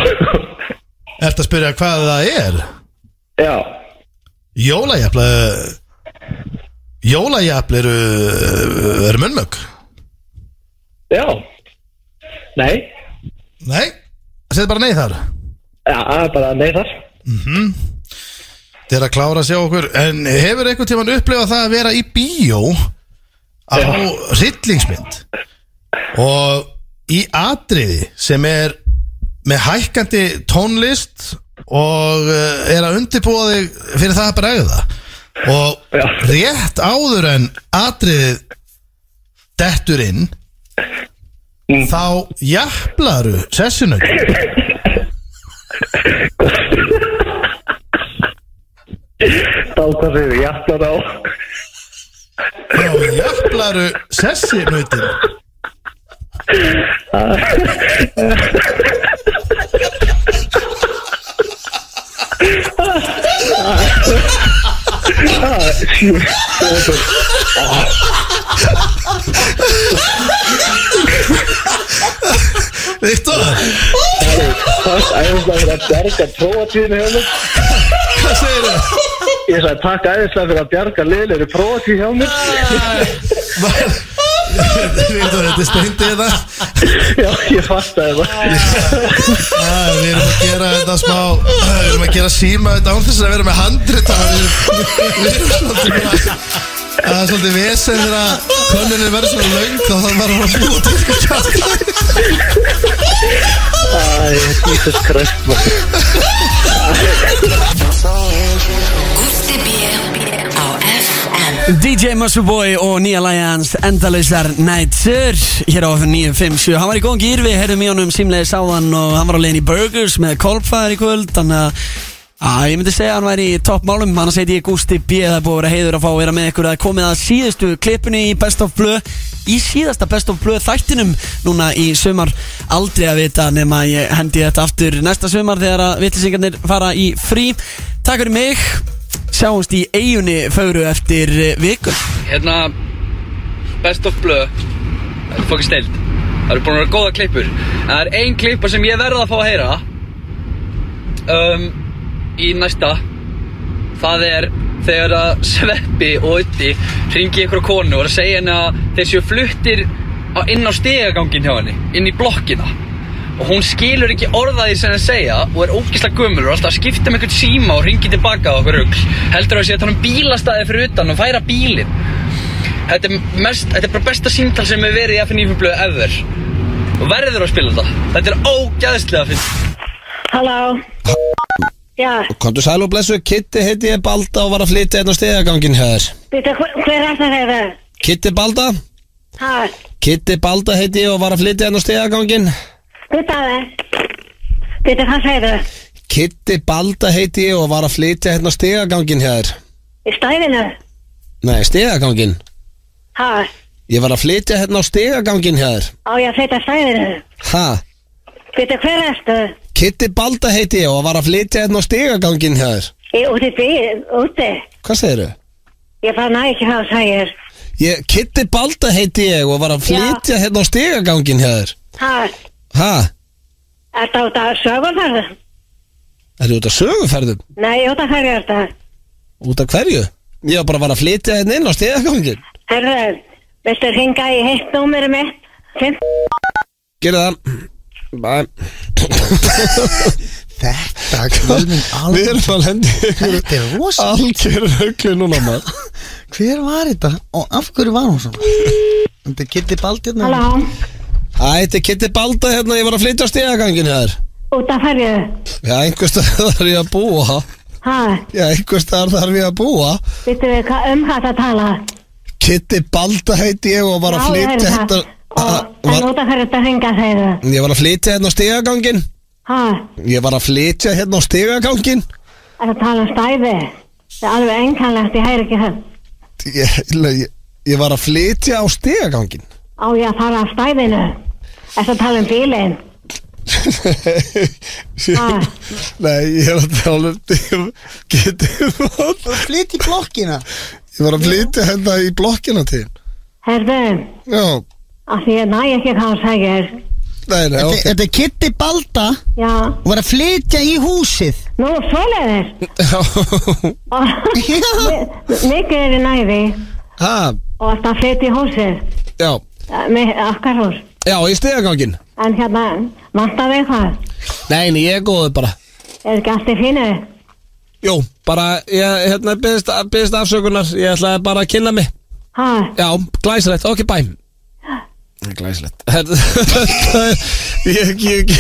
Ertu að spyrja hvað það er? Já. Jólajafl eh, Jólajafl eru eru munnmögg Já. Nei. Nei, segðu bara nei þar. Já, bara nei þar. Mhm. Þetta er að klára að sjá okkur. En hefur einhvern tímann upplifað það að vera í bíó á hryllingsmynd. Og í atriði sem er með hækkandi tónlist og eh, er að undirbúa þig fyrir það að bregða. Og rétt áður en atriðið dettur inn þá jafnlaru sessinu Þá hvað segir við, jafnar á Já, jafnlaru sessinutin Viktor æðislega fyrir að bjarga prófatíðinu hjá mér Hvað segir þau? Ég sagði takk æðislega fyrir að bjarga liðlega prófatíð hjá mér þetta er steindi þetta Já, ég fattaði það Við erum að gera þetta smá Við erum að gera síma þetta án þess að vera með handrit Við erum svolítið Það er svolítið vesen þegar konunni verður svona löng þá það var að til eitthvað kjátt Æ, Jesus Christ maður. Gústi DJ Muscleboy og nýja lægans Endalausar Nætsur Hér á 957 Hann var í góðan gýr við herðum í honum símlega sáðan og hann var á leiðin í Burgers með kolfæðar í kvöld Þannig að að, ég myndi segja að hann væri í toppmálum. Hann heiti ég Gústi B Það er búið að vera heiður að fá að vera með ykkur. Er komið að síðustu klippunni í Best of Blue Í síðasta Best of Blue þættinum Núna í sumar. Aldrei að vita nema ég hendi þetta aftur næsta sumar Þegar að vitlisingarnir fara í frí. Takk fyrir mig Sjáumst í eigunni fögru eftir eh, viku. Hérna Best of Blue Þetta er fokkist steild. Það eru búin að vera góða klippur. En það er ein klippa sem ég verða að fá að heyra. Um, Í næsta. Það er þegar að Sveppi og Ötti Ringi ykkur konu og er að segja henni að Þeir séu fluttir inn á stegagangin hjá henni Inn í blokkina Og hún skilur ekki orðaði sem henni segja Og er ógislega gömul og alltaf skipta með einhvern síma Og ringi tilbaka á okkur rugl. Heldur að sé að tala um bílastæði fyrir utan og færa bílinn. Þetta er, mest, þetta er bara besta símtal sem hefur verið í FNÍ blöðu ever. Og verður að spila þetta. Þetta er ógæðslega fyrst Halló. Já, Komdu sæl og blessu, Kitty heiti ég Balda og var að flytja einn á stegagangin hér veitu, hver, er það þeirra? Kitty Balda? Ha, Kitty Balda heiti ég og var að flytja einn á stegagangin veitu það? Veitu, hvað segir þau? Kitty Balda heiti ég og var að flytja hérna stegagangin hér Í stæðinu? Nei, stegagangin Ha, Ég var að flytja hérna á stegagangin hér á ég að flytja stæðinu? Ha? Veitu, hver erstu? Kitty Balda heiti ég og var að flytja hérna á stegagangin hér Í úti bíl, úti? Hvað segirðu? Ég bara næ ekki hvað þú segir. Kitty Balda heiti ég og var að flytja hérna á stegagangin hér Ha, Ha? er það út af sögumferðu? Er út af söguferðum? Nei, út af hverju er þetta? Út af hverju? Ég var bara að fara að flytja hérna inn á stegagangin Herðu, viltu ringa í hitt númerið mitt? Gerðu það Bæ Þetta, kvölminn Við erum að lendi Þetta er rosa Algjör höglu núna maður Hver var þetta? Og af hverju var hún svona? Þetta er Kitty Bald hérna Halló? Æ, þetta er Kitty Balda hérna, ég var að flytja á stegagangin hér Út af hverju? Já, einhvers staðar þarf ég að búa Ha, Já, einhvers staðar þarf ég að búa veitu við hvað um hvað það tala? Kitty Balda heiti ég og var að flytja heyri það. hérna En út af hverju þetta segir þau? Ég var að flytja hérna á stegagangin Ha, Ég var að flytja hérna á stegagangin er það tala um stæði? Það er alveg enkanlegt, ég heyr ekki það. ég, ég, ég var að flytja á stegagangin Á ég að fara af stæðinu? Er það tala um bílinn? Ah. Nei, ég er að tala um Kitty Balda Þú flytt í blokkina Ég var að flytja hérna í blokkina til. Herðu, Já, af því ég næ ekki hvað þú segir. nei, nei, Þetta ok þetta er Kitty Balda Já, og var að flytja í húsið nú, svoleiðis. Mikið er í næði Ha, og alltaf flytt í húsið. já, Með okkar hús. Já, í stegagangin En hérna, vantar við hvað? Nei, nei, ég er góður bara. Er ekki allt í fínu? Jú, bara, ég, hérna, byggðist, byggðist afsökunar. Ég ætlaði bara að kynna mig. Ha? Já, glæsilegt, ok, bæ. Glæsilegt. Er, ég, ég,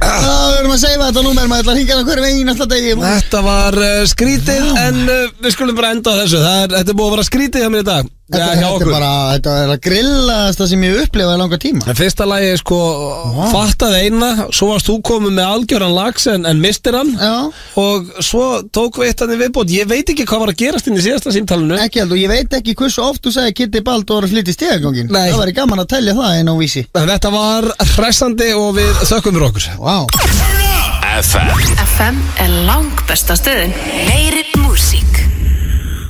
Það verðum að segja þetta númer maður ætla að hringja það hverju veginn alltaf degi. Þetta var uh, skrítið En uh, við skulum bara enda á þessu. Það er, Þetta er búið að vera skrítið hjá mér í dag Þetta, Já, hjá þetta er okkur. bara, þetta er að grillast það sem ég upplefaði langa tíma. En fyrsta lagi, sko, fattaði eina Svo varst þú komið með algjöran lags En, en mistir hann. Já. Og svo tók við eitt hann í viðbót. Ég veit ekki hvað var að gerast inn í síðasta símtalinu. Ekki held og ég veit ekki hversu oft þú segir Kitty Bald og var að flytja í stegagangin Nei. Það væri gaman að telja það einn á vísi. En þetta var hressandi og við þökkum fyrir okkur. Vá. FM FM er langbesta stöðin. Meiri músík